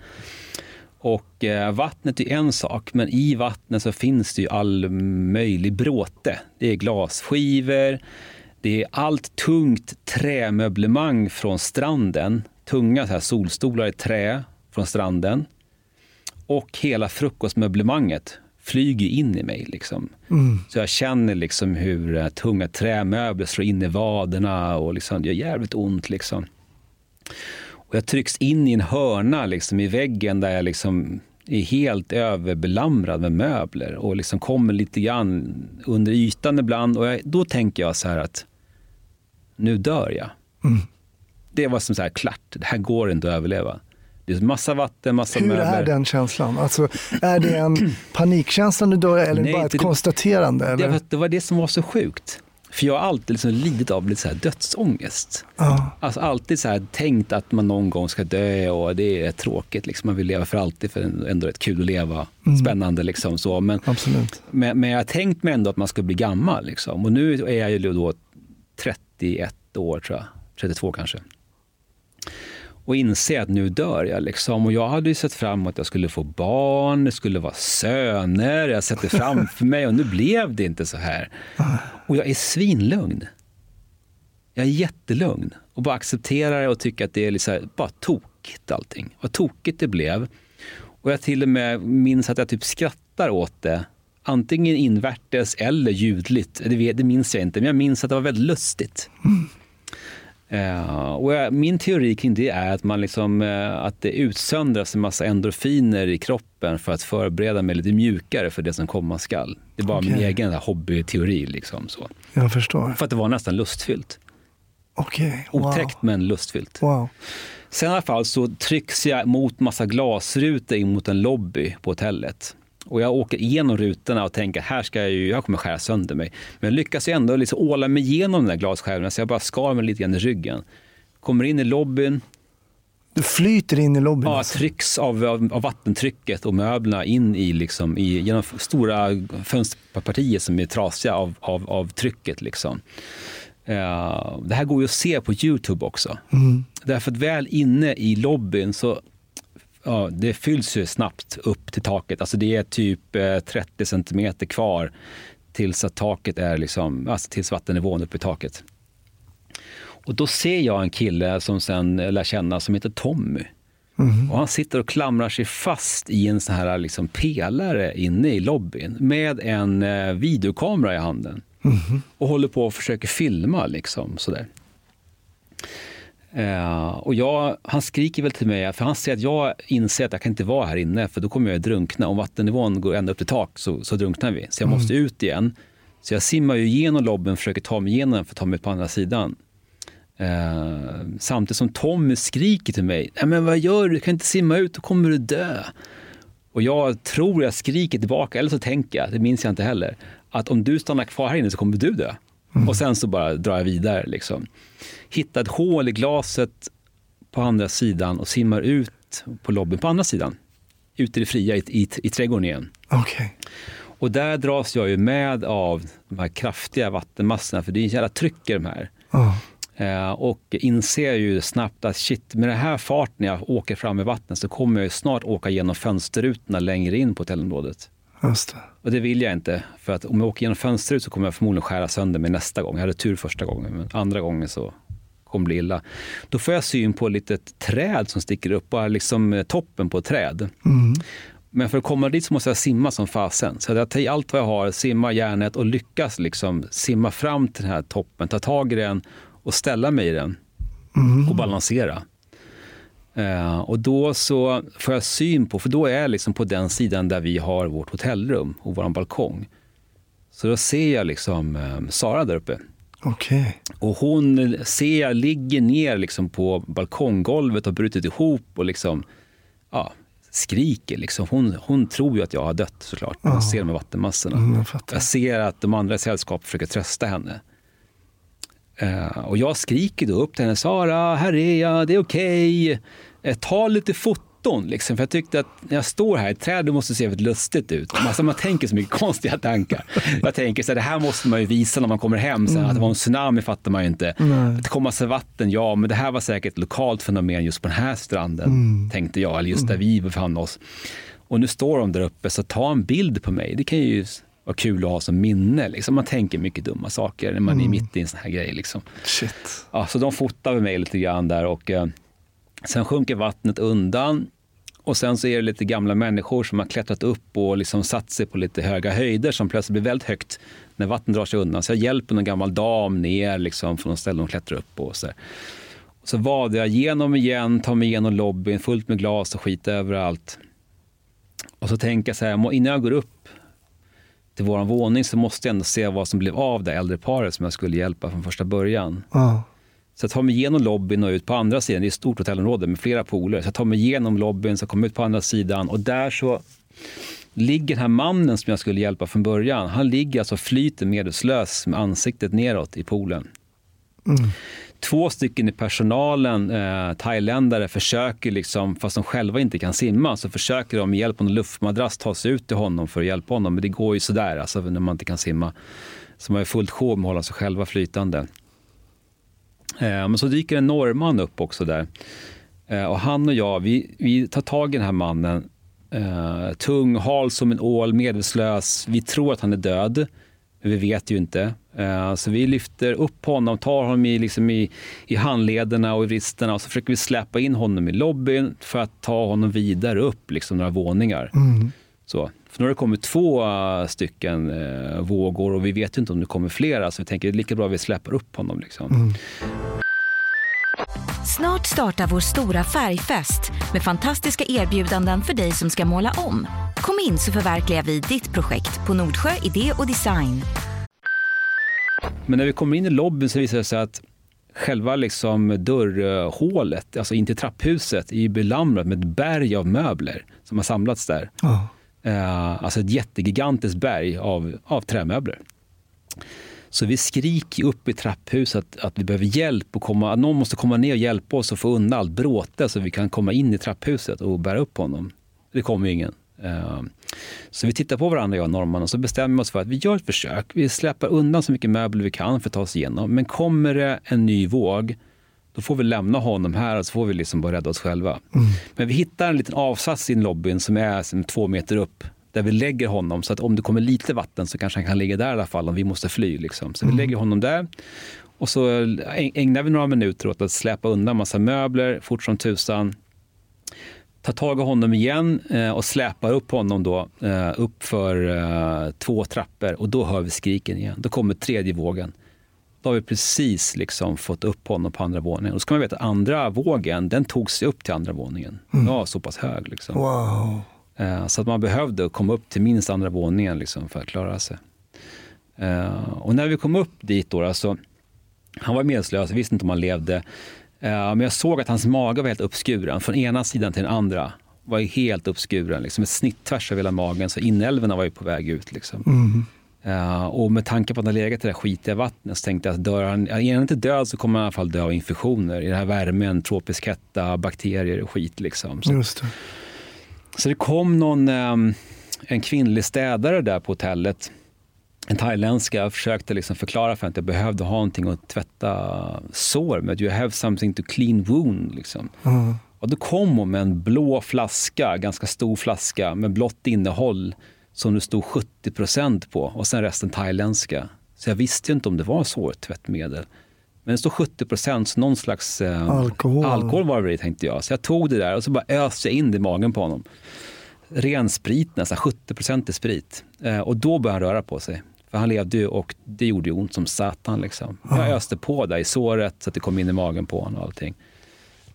Och eh, vattnet är en sak, men i vattnet så finns det ju all möjlig bråte. Det är glasskivor, det är allt tungt trämöblemang från stranden. Tunga så här solstolar i trä från stranden. Och hela frukostmöblemanget flyger in i mig. Liksom. Så jag känner liksom hur eh, tunga trämöbler slår in i vaderna och liksom, det gör jävligt ont. Liksom. Och jag trycks in i en hörna liksom, i väggen där jag liksom är helt överbelamrad med möbler och liksom kommer lite grann under ytan ibland. Och jag, då tänker jag så här att nu dör jag. Det var som så här klart, det här går inte att överleva. Det är massa vatten, massa Hur möbler. är den känslan? Alltså, är det en <clears throat> panikkänsla du dör eller Nej, bara ett det- konstaterande? Det Eller? var, det var det som var så sjukt. För jag har alltid liksom lidit av lite så här dödsångest. Ja. Alltså alltid så här tänkt att man någon gång ska dö och det är tråkigt. Liksom. Man vill leva för alltid för det är ändå rätt kul att leva. Spännande liksom så. Men, men, men jag har tänkt mig ändå att man ska bli gammal. Liksom. Och nu är jag ju då 31 år tror jag. 32 kanske och inse att nu dör jag. Liksom. Och jag hade ju sett fram emot att jag skulle få barn, det skulle vara söner, jag sett det framför mig och nu blev det inte så här. Och jag är svinlugn. Jag är jättelugn och bara accepterar det och tycker att det är liksom bara tokigt allting. Vad tokigt det blev. Och jag till och med minns att jag typ skrattar åt det. Antingen invärtes eller ljudligt. Det, det minns jag inte, men jag minns att det var väldigt lustigt. Eh, och jag, min teori kring det är att, man liksom, eh, att det utsöndras en massa endorfiner i kroppen för att förbereda mig lite mjukare för det som komma skall. Det är bara min egen hobbyteori. Liksom, så. Jag förstår. För att det var nästan lustfyllt. Okej, wow. Otäckt men lustfyllt. Wow. Sen i alla fall så trycks jag mot massa glasrutor in mot en lobby på hotellet. Och jag åker igenom rutorna och tänker här ska jag ju, jag kommer skära sönder mig. Men jag lyckas ändå liksom åla mig igenom den där glasskärvorna så jag bara skar mig lite grann i ryggen. Kommer in i lobbyn, Du flyter in i lobbyn ja, alltså. trycks av, av, av vattentrycket och möblerna in i, liksom, i genom stora fönsterpartier som är trasiga av, av, av trycket. Liksom. Eh, det här går ju att se på Youtube också. Mm. Därför att väl inne i lobbyn så ja, det fylls ju snabbt upp till taket. Alltså det är typ eh, 30 centimeter kvar tills att taket är liksom, alltså tills vattennivån uppe i taket. Och då ser jag en kille som sen lär känna som heter Tommy. Och han sitter och klamrar sig fast i en sån här liksom pelare inne i lobbyn med en eh, videokamera i handen. Och håller på och försöker filma liksom sådär. Eh, och jag, han skriker väl till mig, för han säger att jag inser att jag kan inte vara här inne för då kommer jag drunkna. Om vattennivån går ända upp till tak så, så drunknar vi. Så jag måste ut igen. Så jag simmar ju igenom lobbyn och försöker ta mig igenom den för att ta mig ut på andra sidan. Eh, samtidigt som Tommy skriker till mig, Nej, men vad gör du? Du kan inte simma ut, då kommer du dö. Och jag tror jag skriker tillbaka, eller så tänker jag, det minns jag inte heller, att om du stannar kvar här inne så kommer du dö. Och sen så bara drar jag vidare. Liksom. Hittar ett hål i glaset på andra sidan och simmar ut på lobbyn på andra sidan. Ut i det fria, i, i, i trädgården igen. Okej. Och där dras jag ju med av de här kraftiga vattenmassorna, för det är en jävla tryck i de här. Ja. Eh, och inser ju snabbt att shit, med den här farten jag åker fram i vattnet så kommer jag ju snart åka genom fönsterrutorna längre in på hotellområdet. Just det. Och det vill jag inte, för att om jag åker genom fönsterrutan så kommer jag förmodligen skära sönder mig nästa gång. Jag hade tur första gången, men andra gången så kommer det bli illa. Då får jag syn på ett litet träd som sticker upp, bara liksom eh, toppen på ett träd. Men för att komma dit så måste jag simma som fasen. Så jag tar i allt vad jag har, simmar järnet och lyckas liksom simma fram till den här toppen, ta tag i den och ställa mig i den och balansera. Eh, och då så får jag syn på, för då är jag liksom på den sidan där vi har vårt hotellrum och vår balkong. Så då ser jag liksom eh, Sara där uppe. Okej. Och hon ser jag ligger ner liksom på balkonggolvet och brutit ihop och liksom, ja, skriker. Liksom. Hon, hon tror ju att jag har dött såklart hon ser de här vattenmassorna. Mm, jag. Jag ser att de andra i sällskapet försöker trösta henne. Eh, och jag skriker då upp till henne, Sara, här är jag, det är okej. Eh, ta lite foton. Liksom. För jag tyckte att när jag står här i trädet måste det se väldigt lustigt ut. Alltså, man tänker så mycket <laughs> konstiga tankar. Jag tänker så här, det här måste man ju visa när man kommer hem. Sen, Att det var en tsunami fattar man ju inte. Att det kom massa vatten, ja, men det här var säkert ett lokalt fenomen just på den här stranden, tänkte jag. Eller just där vi befann oss. Och nu står de där uppe, så ta en bild på mig. Det kan ju vara kul att ha som minne. Liksom. Man tänker mycket dumma saker när man är mitt i en sån här grej. Liksom. Shit. Ja, så de fotar med mig lite grann där och eh, sen sjunker vattnet undan. Och sen så är det lite gamla människor som har klättrat upp och liksom satt sig på lite höga höjder som plötsligt blir väldigt högt när vattnet drar sig undan. Så jag hjälper någon gammal dam ner liksom från något ställe de klättrar upp på. Och så, så vadar jag igenom igen, tar mig igenom lobbyn fullt med glas och skit överallt. Och så tänker jag så här, innan jag går upp till vår våning så måste jag ändå se vad som blev av det äldre paret som jag skulle hjälpa från första början. Ja. Så jag tar mig igenom lobbyn och ut på andra sidan. Det är ett stort hotellområde med flera pooler. Så jag tar mig igenom lobbyn, så kommer ut på andra sidan och där så ligger den här mannen som jag skulle hjälpa från början. Han ligger alltså flyter medvetslös med ansiktet neråt i poolen. Två stycken i personalen, eh, thailändare, försöker, liksom, fast de själva inte kan simma, så försöker de med hjälp av en luftmadrass ta sig ut till honom för att hjälpa honom. Men det går ju sådär alltså, när man inte kan simma. Så man är fullt sjå med att hålla sig själva flytande. Eh, men så dyker en norrman upp också där. Eh, och han och jag, vi, vi tar tag i den här mannen. Eh, tung, hal som en ål, medvetslös. Vi tror att han är död, vi vet ju inte. Eh, så vi lyfter upp honom, tar honom i, liksom i, i handlederna och i vristerna och så försöker vi släpa in honom i lobbyn för att ta honom vidare upp liksom några våningar. Mm. Så. För nu har det kommit två eh, stycken eh, vågor och vi vet ju inte om det kommer flera så vi tänker det är lika bra att vi släpar upp honom. Liksom. Snart startar vår stora färgfest med fantastiska erbjudanden för dig som ska måla om. Kom in så förverkligar vi ditt projekt på Nordsjö Idé och Design. Men när vi kommer in i lobbyn så visar det sig att själva liksom dörrhålet, alltså in till trapphuset, är ju belamrat med ett berg av möbler som har samlats där. Eh, alltså ett jättegigantiskt berg av, av trämöbler. Så vi skriker upp i trapphuset att, att vi behöver hjälp och komma, att någon måste komma ner och hjälpa oss att få undan allt bråte så vi kan komma in i trapphuset och bära upp honom. Det kommer ju ingen. Eh, Så vi tittar på varandra, jag och norrmannen, och så bestämmer vi oss för att vi gör ett försök. Vi släpper undan så mycket möbler vi kan för att ta oss igenom. Men kommer det en ny våg, då får vi lämna honom här och så får vi liksom bara rädda oss själva. Men vi hittar en liten avsats i lobbyn som är som två meter upp där vi lägger honom så att om det kommer lite vatten så kanske han kan ligga där i alla fall om vi måste fly. Liksom. Så vi lägger honom där och så ägnar vi några minuter åt att släpa undan massa möbler fort som tusan. Tar tag i honom igen eh, och släpar upp honom då eh, upp för eh, två trappor och då hör vi skriken igen. Då kommer tredje vågen. Då har vi precis liksom fått upp honom på andra våningen. Och så ska man veta att andra vågen, den tog sig upp till andra våningen. Den var så pass hög. Liksom. Wow. Eh, Så att man behövde komma upp till minst andra våningen liksom, för att klara sig. Eh, Och när vi kom upp dit då, alltså, han var jag visste inte om han levde. Eh, Men jag såg att hans mage var helt uppskuren, från ena sidan till den andra. var helt uppskuren, liksom ett snitt tvärs över hela magen, så inälvorna var ju på väg ut. Liksom. Eh, och med tanke på att han legat i det där skitiga vattnet så tänkte jag att dör han, är han inte död så kommer han i alla fall dö av infektioner i den här värmen, tropisk hetta, bakterier och skit. Liksom. Så. Så det kom någon, ehm, en kvinnlig städare där på hotellet, en thailändska, och försökte liksom förklara för henne att jag behövde ha någonting att tvätta sår med. You have something to clean wound. Liksom. Och då kom hon med en blå flaska, ganska stor flaska med blått innehåll som det stod 70 procent på och sen resten thailändska. Så jag visste ju inte om det var sårtvättmedel. Men det stod 70 procent, någon slags eh, Alkohol. alkohol var det i, tänkte jag. Så jag tog det där och så bara öste jag in det i magen på honom. Ren sprit, nästan 70 procent i sprit. Eh, och då började han röra på sig. För han levde ju och det gjorde ju ont som satan. Liksom. Jag öste på där i såret så att det kom in i magen på honom och allting.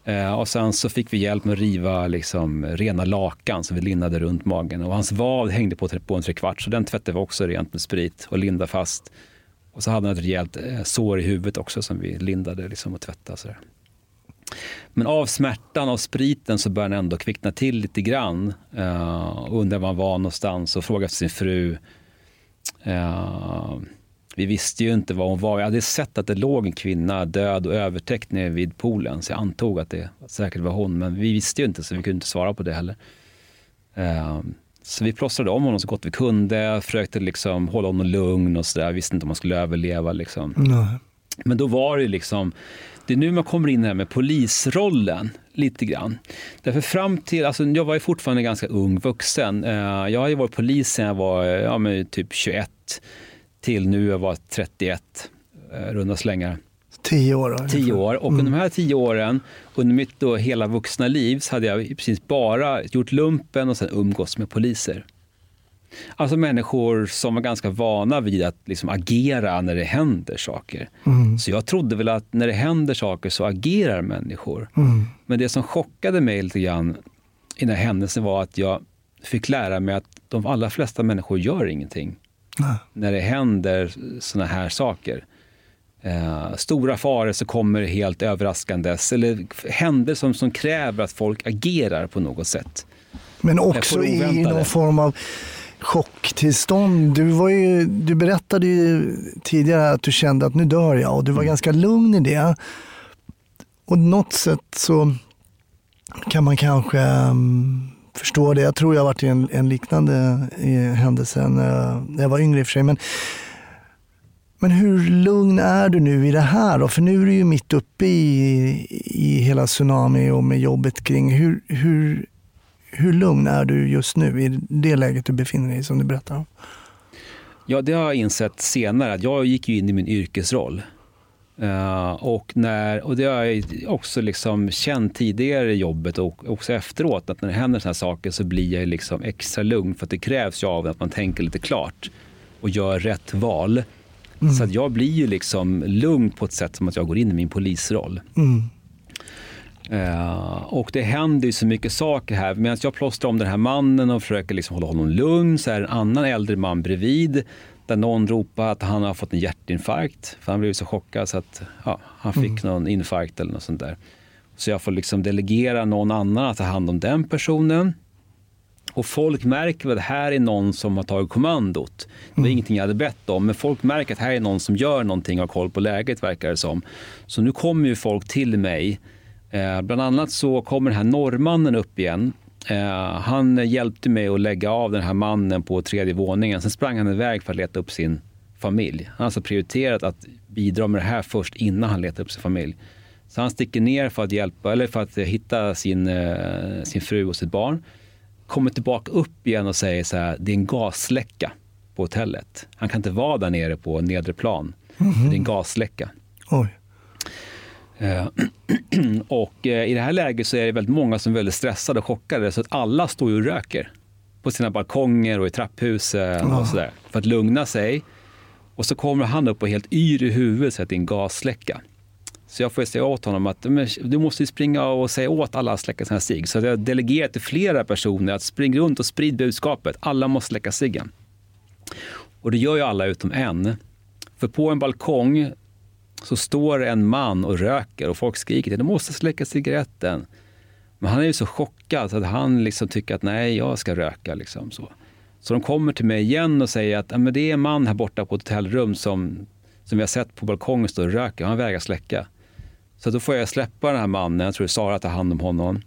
Eh, och sen så fick vi hjälp med att riva liksom, rena lakan som vi lindade runt magen. Och hans vad hängde på, på en trekvart så den tvättade vi också rent med sprit och lindade fast. Och så hade han ett rejält eh, sår i huvudet också som vi lindade liksom, och tvättade. Sådär. Men av smärtan av spriten så började han ändå kvickna till lite grann. Eh, uh, undrade var han var någonstans och frågade efter sin fru. Uh, vi visste ju inte var hon var. Jag hade sett att det låg en kvinna död och övertäckt nere vid poolen. Så jag antog att det säkert var hon. Men vi visste ju inte så vi kunde inte svara på det heller. Uh, så vi plåstrade om honom så gott vi kunde. Försökte liksom hålla honom lugn och sådär. Visste inte om han skulle överleva. Liksom. Nej. Men då var det liksom, det är nu man kommer in här med polisrollen lite grann. Därför fram till, alltså jag var ju fortfarande ganska ung vuxen. Eh, Jag har ju varit polis sedan jag var ja, typ 21 till nu jag var 31, eh, runda slängar. Tio år. ungefär. Tio år. Och under de här tio åren, under mitt då hela vuxna liv, så hade jag i princip bara gjort lumpen och sen umgås med poliser. Alltså människor som var ganska vana vid att liksom agera när det händer saker. Så jag trodde väl att när det händer saker så agerar människor. Men det som chockade mig lite grann i den här händelsen var att jag fick lära mig att de allra flesta människor gör ingenting Nej. när det händer såna här saker. Eh, stora faror så kommer helt överraskandes eller händelser som, som kräver att folk agerar på något sätt. Men också i någon form av chocktillstånd. Du, var ju, du berättade ju tidigare att du kände att nu dör jag och du Mm. var ganska lugn i det. Och något sätt så kan man kanske um, förstå det. Jag tror jag har varit i en, en liknande eh, händelse när jag var yngre i och för sig. Men, men hur lugn är du nu i det här då? För nu är du ju mitt uppe i, i hela tsunami och med jobbet kring. Hur, hur, hur lugn är du just nu i det läget du befinner dig i som du berättar om? Ja, det har jag insett senare. Jag gick ju in i min yrkesroll. Uh, och, när, och det har jag också liksom känt tidigare i jobbet och också efteråt att när det händer såna här saker så blir jag liksom extra lugn för att det krävs ju av att man tänker lite klart och gör rätt val. Mm. Så att jag blir ju liksom lugn på ett sätt som att jag går in i min polisroll. Mm. Uh, och det händer ju så mycket saker här. Medan jag plåstrar om den här mannen och försöker liksom hålla honom lugn så är en annan äldre man bredvid där någon ropar att han har fått en hjärtinfarkt. För han blev så chockad så att ja, han fick mm. någon infarkt eller något sånt där. Så jag får liksom delegera någon annan att ta hand om den personen. Och folk märker att här är någon som har tagit kommandot. Det var mm. ingenting jag hade bett om, men folk märker att här är någon som gör någonting och har koll på läget verkar det som. Så nu kommer ju folk till mig. Eh, bland annat så kommer den här norrmannen upp igen. Eh, han hjälpte mig att lägga av den här mannen på tredje våningen. Sen sprang han iväg för att leta upp sin familj. Han har alltså prioriterat att bidra med det här först innan han letar upp sin familj. Så han sticker ner för att hjälpa, eller för att hitta sin, eh, sin fru och sitt barn kommer tillbaka upp igen och säger så här, det är en gasläcka på hotellet. Han kan inte vara där nere på nedre plan. Mm -hmm. Det är en gasläcka. Oj. Uh, <clears throat> och uh, i det här läget så är det väldigt många som är väldigt stressade och chockade så att alla står ju och röker på sina balkonger och i trapphusen oh. och sådär för att lugna sig. Och så kommer han upp och helt yr i huvudet säger att det är en gasläcka. Så jag får säga åt honom att du måste springa och säga åt alla att släcka sina sig. Så jag delegerar till flera personer att springa runt och sprida budskapet. Alla måste släcka ciggen. Och det gör ju alla utom en. För på en balkong så står en man och röker och folk skriker att du måste släcka cigaretten. Men han är ju så chockad så att han liksom tycker att nej, jag ska röka. Liksom så. så de kommer till mig igen och säger att men det är en man här borta på ett hotellrum som, som vi har sett på balkongen stå och röker. Han vägrar släcka. Så då får jag släppa den här mannen, jag tror Sara tar hand om honom.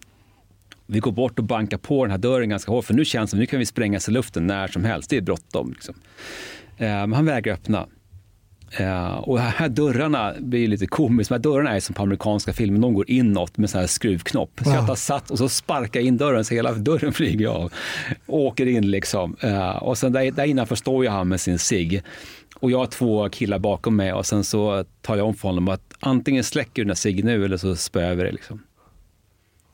Vi går bort och bankar på den här dörren ganska hårt, för nu känns det som nu kan vi sprängas i luften när som helst. Det är bråttom. Liksom. Eh, men han vägrar öppna. Uh, och här dörrarna blir lite komiskt. De här dörrarna är som på amerikanska filmer, de går inåt med sån här skruvknopp. Så jag tar satt och så sparkar in dörren så hela dörren <laughs> flyger av. Och åker in liksom. Uh, och sen där, där innanför står ju han med sin sig. Och jag har två killar bakom mig och sen så tar jag om för honom att antingen släcker du den här ciggen nu eller så spöar vi det. Liksom.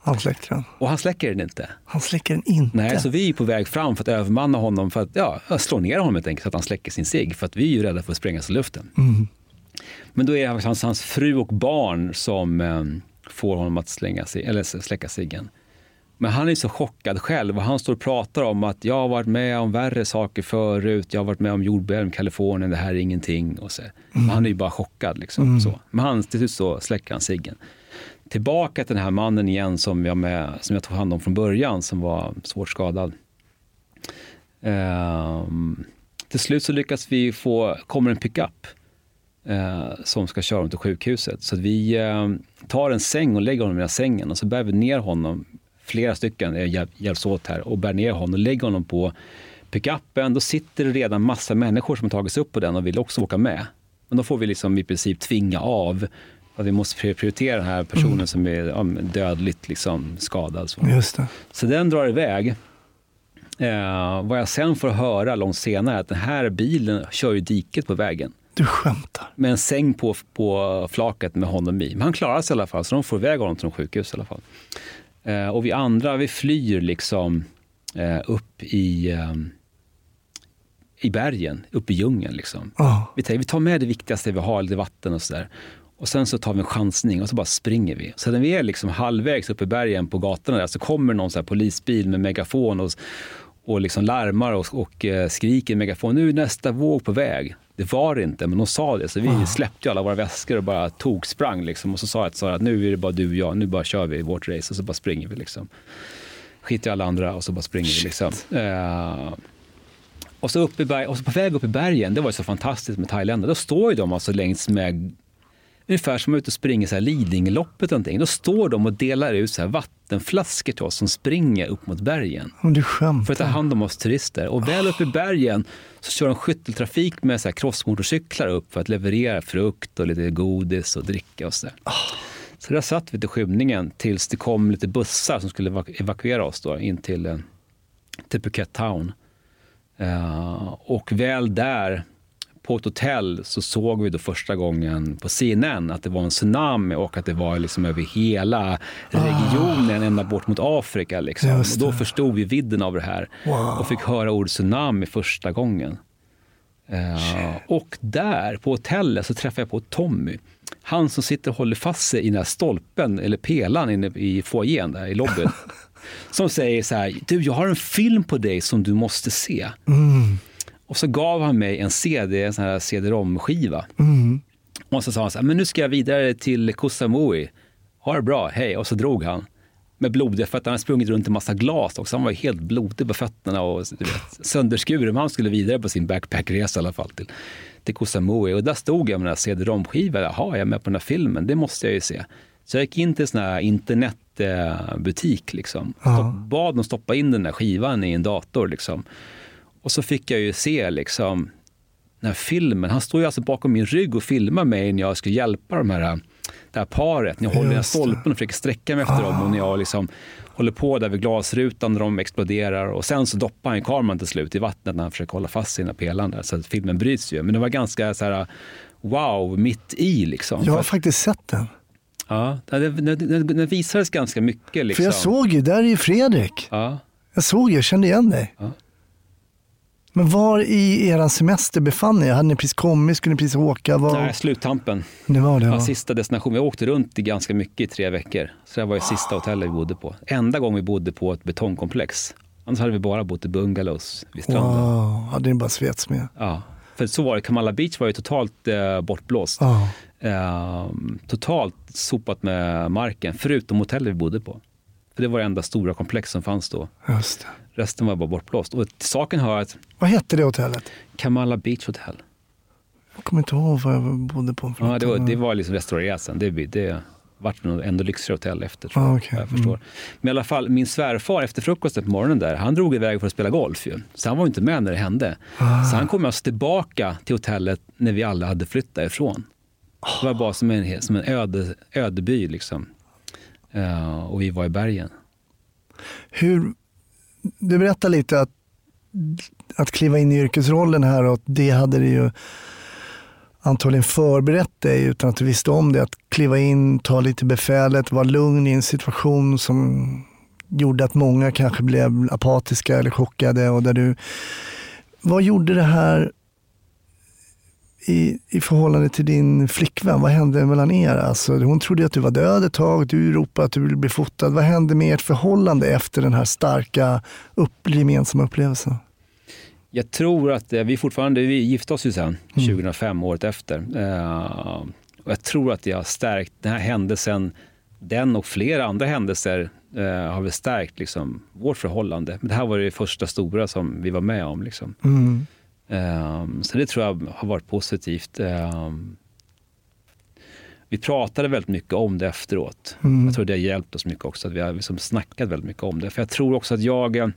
Han släcker den. Och han släcker den inte. Han släcker den inte? Nej, så vi är på väg fram för att övermanna honom, för att ja, slå ner honom helt enkelt, så att han släcker sin cigg. För att vi är ju rädda för att sprängas i luften. Mm. Men då är det hans, hans fru och barn som eh, får honom att slänga sig, eller släcka ciggen. Men han är så chockad själv och han står och pratar om att jag har varit med om värre saker förut. Jag har varit med om jordbävning i Kalifornien, det här är ingenting. Och så. Mm. Han är ju bara chockad. Liksom, mm. så. Men han, till slut så släcker han ciggen. Tillbaka till den här mannen igen som jag, med, som jag tog hand om från början, som var svårt skadad. Um, till slut så lyckas vi få, kommer en pickup uh, som ska köra honom till sjukhuset. Så vi uh, tar en säng och lägger honom i den sängen och så bär vi ner honom flera stycken hjälps åt här och bär ner honom och lägger honom på pickupen. Då sitter det redan massa människor som har tagits upp på den och vill också åka med. Men då får vi liksom i princip tvinga av att vi måste prioritera den här personen mm. som är ja, dödligt liksom skadad. Så. Så den drar iväg. Eh, vad jag sen får höra långt senare är att den här bilen kör i diket på vägen. Du skämtar? Med en säng på, på flaket med honom i. Men han klarar sig i alla fall, så de får iväg honom till sjukhus i alla fall. Eh, och vi andra, vi flyr liksom eh, upp i, eh, i bergen, upp i djungeln. Liksom. Oh. Vi, tar, vi tar med det viktigaste vi har, lite vatten och sådär. Och sen så tar vi en chansning och så bara springer vi. Så när vi är liksom halvvägs upp i bergen på gatorna där så kommer någon så polisbil med megafon och, och liksom larmar och, och eh, skriker i megafon. Nu är nästa våg på väg. Det var det inte, men de sa det. Så vi wow. släppte alla våra väskor och bara tog sprang. Liksom. Och så sa jag att nu är det bara du och jag, nu bara kör vi vårt race och så bara springer vi. Liksom. Skiter i alla andra och så bara springer Shit. vi. Liksom. Uh, och, så upp i berg, och så på väg upp i bergen, det var ju så fantastiskt med Thailändare, då står ju de alltså längs med ungefär som ute och springer så här Lidingöloppet eller någonting. Då står de och delar ut så här vattenflaskor till oss som springer upp mot bergen. Men du För att ta skämtar. hand om oss turister. Och väl uppe i bergen så kör de skytteltrafik med så här crossmotorcyklar upp för att leverera frukt och lite godis och dricka och så där. Så där satt vi till skymningen tills det kom lite bussar som skulle evaku- evakuera oss då in till, eh, till Phuket Town. Eh, och väl där på ett hotell så såg vi då första gången på CNN att det var en tsunami och att det var liksom över hela regionen, ända bort mot Afrika. Liksom. Då förstod vi vidden av det här Wow. och fick höra ordet tsunami första gången. Eh, och där på hotellet så träffade jag på Tommy. Han som sitter och håller fast sig i den här stolpen, eller pelaren inne i foajén där i lobbyn. <laughs> som säger så här, du jag har en film på dig som du måste se. Mm. Och så gav han mig en CD, en sån här CD-ROM-skiva. Mm. Och så sa han så här, men nu ska jag vidare till Koh Samui. Ha det bra, hej. Och så drog han. Med blodiga fötter. Han hade sprungit runt en massa glas också. Han var helt blodig på fötterna och du vet, sönderskuren. Men han skulle vidare på sin backpackresa i alla fall till, till Koh Samui. Och där stod jag med den här CD-ROM-skivan. Jaha, jag är med på den här filmen. Det måste jag ju se. Så jag gick in till en sån här internetbutik liksom. Ja. Och bad dem stoppa in den där skivan i en dator liksom. Och så fick jag ju se liksom den här filmen. Han står ju alltså bakom min rygg och filmar mig när jag ska hjälpa de här, det här paret. När jag håller den det. stolpen och försöker sträcka mig efter dem och när jag liksom håller på där vid glasrutan när de exploderar. Och sen så doppar han kameran till slut i vattnet när han försöker hålla fast sina pelaren där, så att filmen bryts ju. Men det var ganska så här wow, mitt i liksom. Jag har faktiskt sett den. ja, det visades ganska mycket liksom. För jag såg ju, där är ju Fredrik. Ja. Jag såg, jag kände igen dig. Ja. Men var i er semester befann ni er? Hade ni precis kommit? Skulle ni precis åka? Var... Nej, sluttampen. Det var det Ja, sista destination. Vi åkte runt i ganska mycket i tre veckor. Så det var ju sista hotellet vi bodde på. Enda gången vi bodde på ett betongkomplex. Annars hade vi bara bott i bungalows vid stranden. Wow, hade ni bara svets med? Ja. För så var det. Kamala Beach var ju totalt eh, bortblåst. Ja. Eh, totalt sopat med marken, förutom hotellet vi bodde på. För det var det enda stora komplex som fanns då. Just det. Resten var bara bortblåst. Och saken hör att Vad hette det hotellet? Kamala Beach Hotel, Jag kommer inte ihåg vad jag bodde på. ja, det, var, det var liksom restaurerat sen. Det, det vart nog ändå lyxigare hotell efter tror jag. Ah, vad jag förstår. Men i alla fall, min svärfar efter frukosten på morgonen där, han drog iväg för att spela golf ju. Så han var inte med när det hände. Så han kom alltså tillbaka till hotellet när vi alla hade flyttat ifrån. Det var bara som en, som en öde, ödeby liksom. Eh, och vi var i bergen. Hur, du berättar lite att, att kliva in i yrkesrollen här och att det hade det ju antagligen förberett dig utan att du visste om det. Att kliva in, ta lite befälet, vara lugn i en situation som gjorde att många kanske blev apatiska eller chockade. Och där du, vad gjorde det här i, i förhållande till din flickvän? Vad hände mellan er? Alltså, hon trodde att du var död ett tag, du ropade att du ville bli fotad. Vad hände med ert förhållande efter den här starka upp, gemensamma upplevelsen? Jag tror att eh, vi fortfarande, vi gifte oss ju sen 2005, året efter. Eh, och jag tror att jag har stärkt den här händelsen, den och flera andra händelser eh, har vi stärkt liksom, vårt förhållande. Men det här var det första stora som vi var med om. Liksom. Mm. Eh, så det tror jag har varit positivt. Eh, vi pratade väldigt mycket om det efteråt. Mm. Jag tror det har hjälpt oss mycket också, att vi har liksom snackat väldigt mycket om det. För jag tror också att jag eh,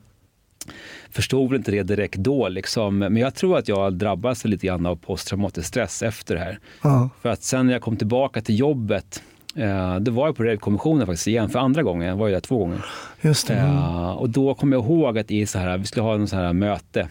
förstod inte det direkt då, liksom. men jag tror att jag drabbades lite grann av posttraumatisk stress efter det här. Ja. För att sen när jag kom tillbaka till jobbet, eh, det var jag på Revkommissionen faktiskt igen för andra gången, jag var ju där två gånger. Just det. Mm. Eh, och då kom jag ihåg att i så här, vi skulle ha en så här möte.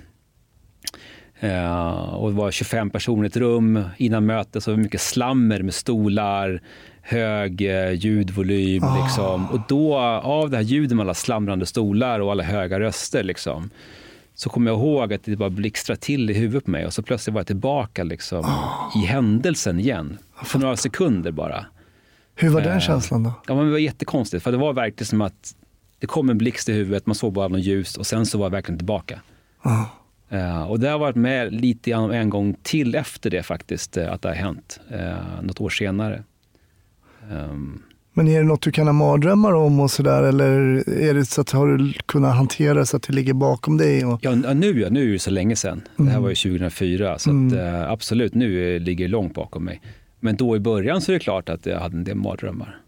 Eh, och det var 25 personer i ett rum. Innan mötet så var det mycket slammer med stolar, hög eh, ljudvolym. Ah. Liksom. Och då, av det här ljudet med alla slamrande stolar och alla höga röster, liksom, så kom jag ihåg att det bara blixtrade till i huvudet på mig och så plötsligt var jag tillbaka liksom, i händelsen igen. För några sekunder bara. Hur var den eh, känslan då? Ja, men det var jättekonstigt, för det var verkligen som att det kom en blixt i huvudet, man såg bara något ljus och sen så var jag verkligen tillbaka. Ja. Eh, och det har varit med lite grann en gång till efter det faktiskt, eh, att det har hänt. Uh, något år senare. Ehm, Men är det något du kan ha mardrömmar om och sådär eller är det så att har du kunnat hantera så att det ligger bakom dig? Och... ja, nu, ja, nu är det så länge sedan. Det här Mm. var ju 2004, så Mm. att, eh, absolut, nu eh, ligger det långt bakom mig. Men då i början så är det klart att jag hade en del mardrömmar.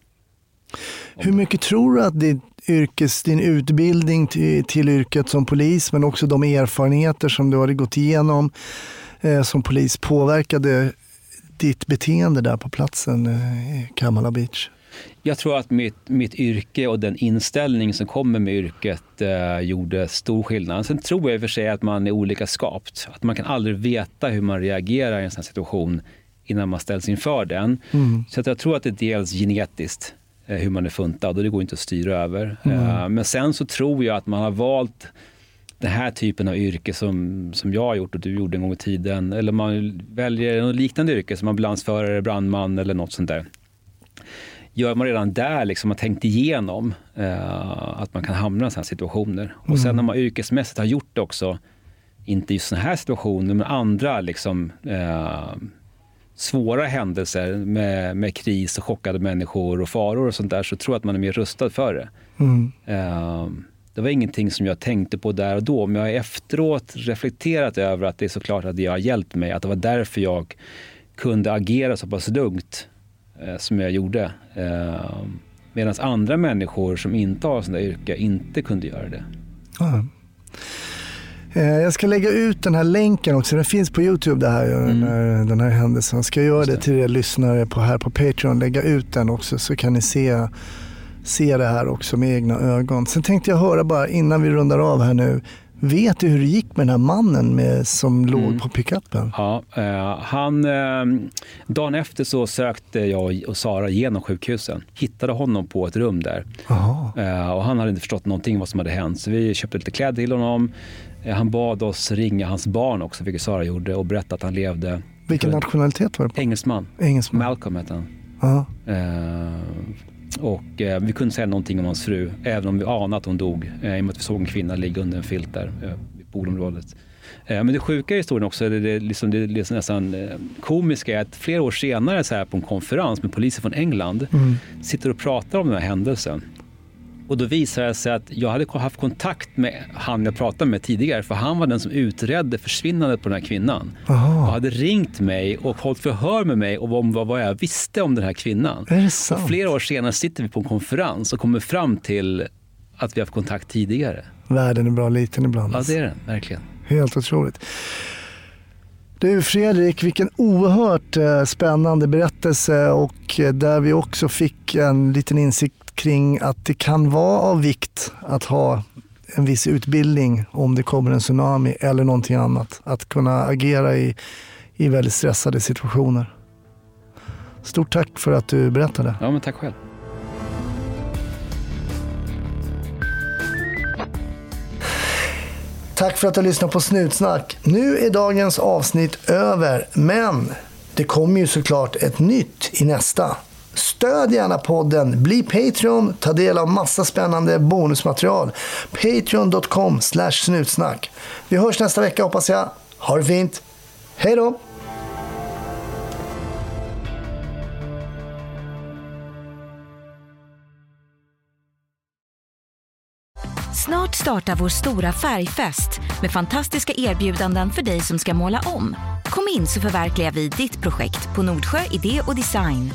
Hur mycket tror du att din, yrkes, din utbildning till, till yrket som polis, men också de erfarenheter som du hade gått igenom eh, som polis påverkade ditt beteende där på platsen eh, i Kamala Beach? Jag tror att mitt, mitt yrke och den inställning som kommer med yrket eh, gjorde stor skillnad. Sen tror jag i och för sig att man är olika skapt. Att man kan aldrig veta hur man reagerar i en sån situation innan man ställs inför den. Mm. Så jag tror att det är dels genetiskt hur man är funtad och det går inte att styra över. Mm. Eh, men sen så tror jag att man har valt den här typen av yrke som, som jag har gjort och du gjorde en gång i tiden. Eller man väljer något liknande yrke som ambulansförare, brandman eller något sånt där. Gör man redan där liksom har tänkt igenom eh, att man kan hamna i sådana här situationer. Och sen när man yrkesmässigt har gjort det också, inte just sådana här situationer, men andra liksom, eh, svåra händelser med, med kris och chockade människor och faror och sånt där, så tror jag att man är mer rustad för det. Mm. Eh, det var ingenting som jag tänkte på där och då, men jag har efteråt reflekterat över att det är såklart att det har hjälpt mig. Att det var därför jag kunde agera så pass lugnt eh, som jag gjorde. Eh, Medan andra människor som inte har sådana yrke inte kunde göra det. Ja. Eh, Jag ska lägga ut den här länken också. Den finns på Youtube det här, den, här, den här händelsen. Ska jag göra Mm. Just det till er lyssnare på, här på Patreon. Lägga ut den också så kan ni se, se det här också med egna ögon. Sen tänkte jag höra bara innan vi rundar av här nu. Vet du hur det gick med den här mannen med, som låg Mm. på pickupen? Ja, eh, han, eh, dagen efter så sökte jag och Sara genom sjukhusen. Hittade honom på ett rum där. Eh, och han hade inte förstått någonting vad som hade hänt. Så vi köpte lite kläder till honom. Eh, han bad oss ringa hans barn också, vilket Sara gjorde, och berätta att han levde. Vilken nationalitet var det på? Engelsman. Engelsman? Malcolm hette han. Ja. Eh, och eh, vi kunde säga någonting om hans fru, även om vi anade att hon dog. Eh, I och med att vi såg en kvinna ligga under en filt där eh, vid poolområdet. Men det sjuka i historien också, det, det, liksom, det, det är nästan komiska är att flera år senare så här på en konferens med poliser från England Mm. sitter och pratar om den här händelsen. Och då visar det sig att jag hade haft kontakt med han jag pratade med tidigare för han var den som utredde försvinnandet på den här kvinnan. Och Jaha. hade ringt mig och hållit förhör med mig om vad, jag visste om den här kvinnan. Och flera år senare sitter vi på en konferens och kommer fram till att vi har haft kontakt tidigare. Världen är bra liten ibland. Ja, det är den verkligen. Helt otroligt. Du Fredrik, vilken oerhört eh, spännande berättelse och eh, där vi också fick en liten insikt kring att det kan vara av vikt att ha en viss utbildning om det kommer en tsunami eller någonting annat. Att kunna agera i, i väldigt stressade situationer. Stort tack för att du berättade. Ja, men tack själv. Tack för att du har lyssnat på Snutsnack. Nu är dagens avsnitt över, men det kommer ju såklart ett nytt i nästa. Stöd gärna podden, bli Patreon, ta del av massa spännande bonusmaterial. Patreon.com slash snutsnack. Vi hörs nästa vecka hoppas jag. Ha det fint. Hej då! Snart startar vår stora färgfest med fantastiska erbjudanden för dig som ska måla om. Kom in så förverkligar vi ditt projekt på Nordsjö Idé och Design.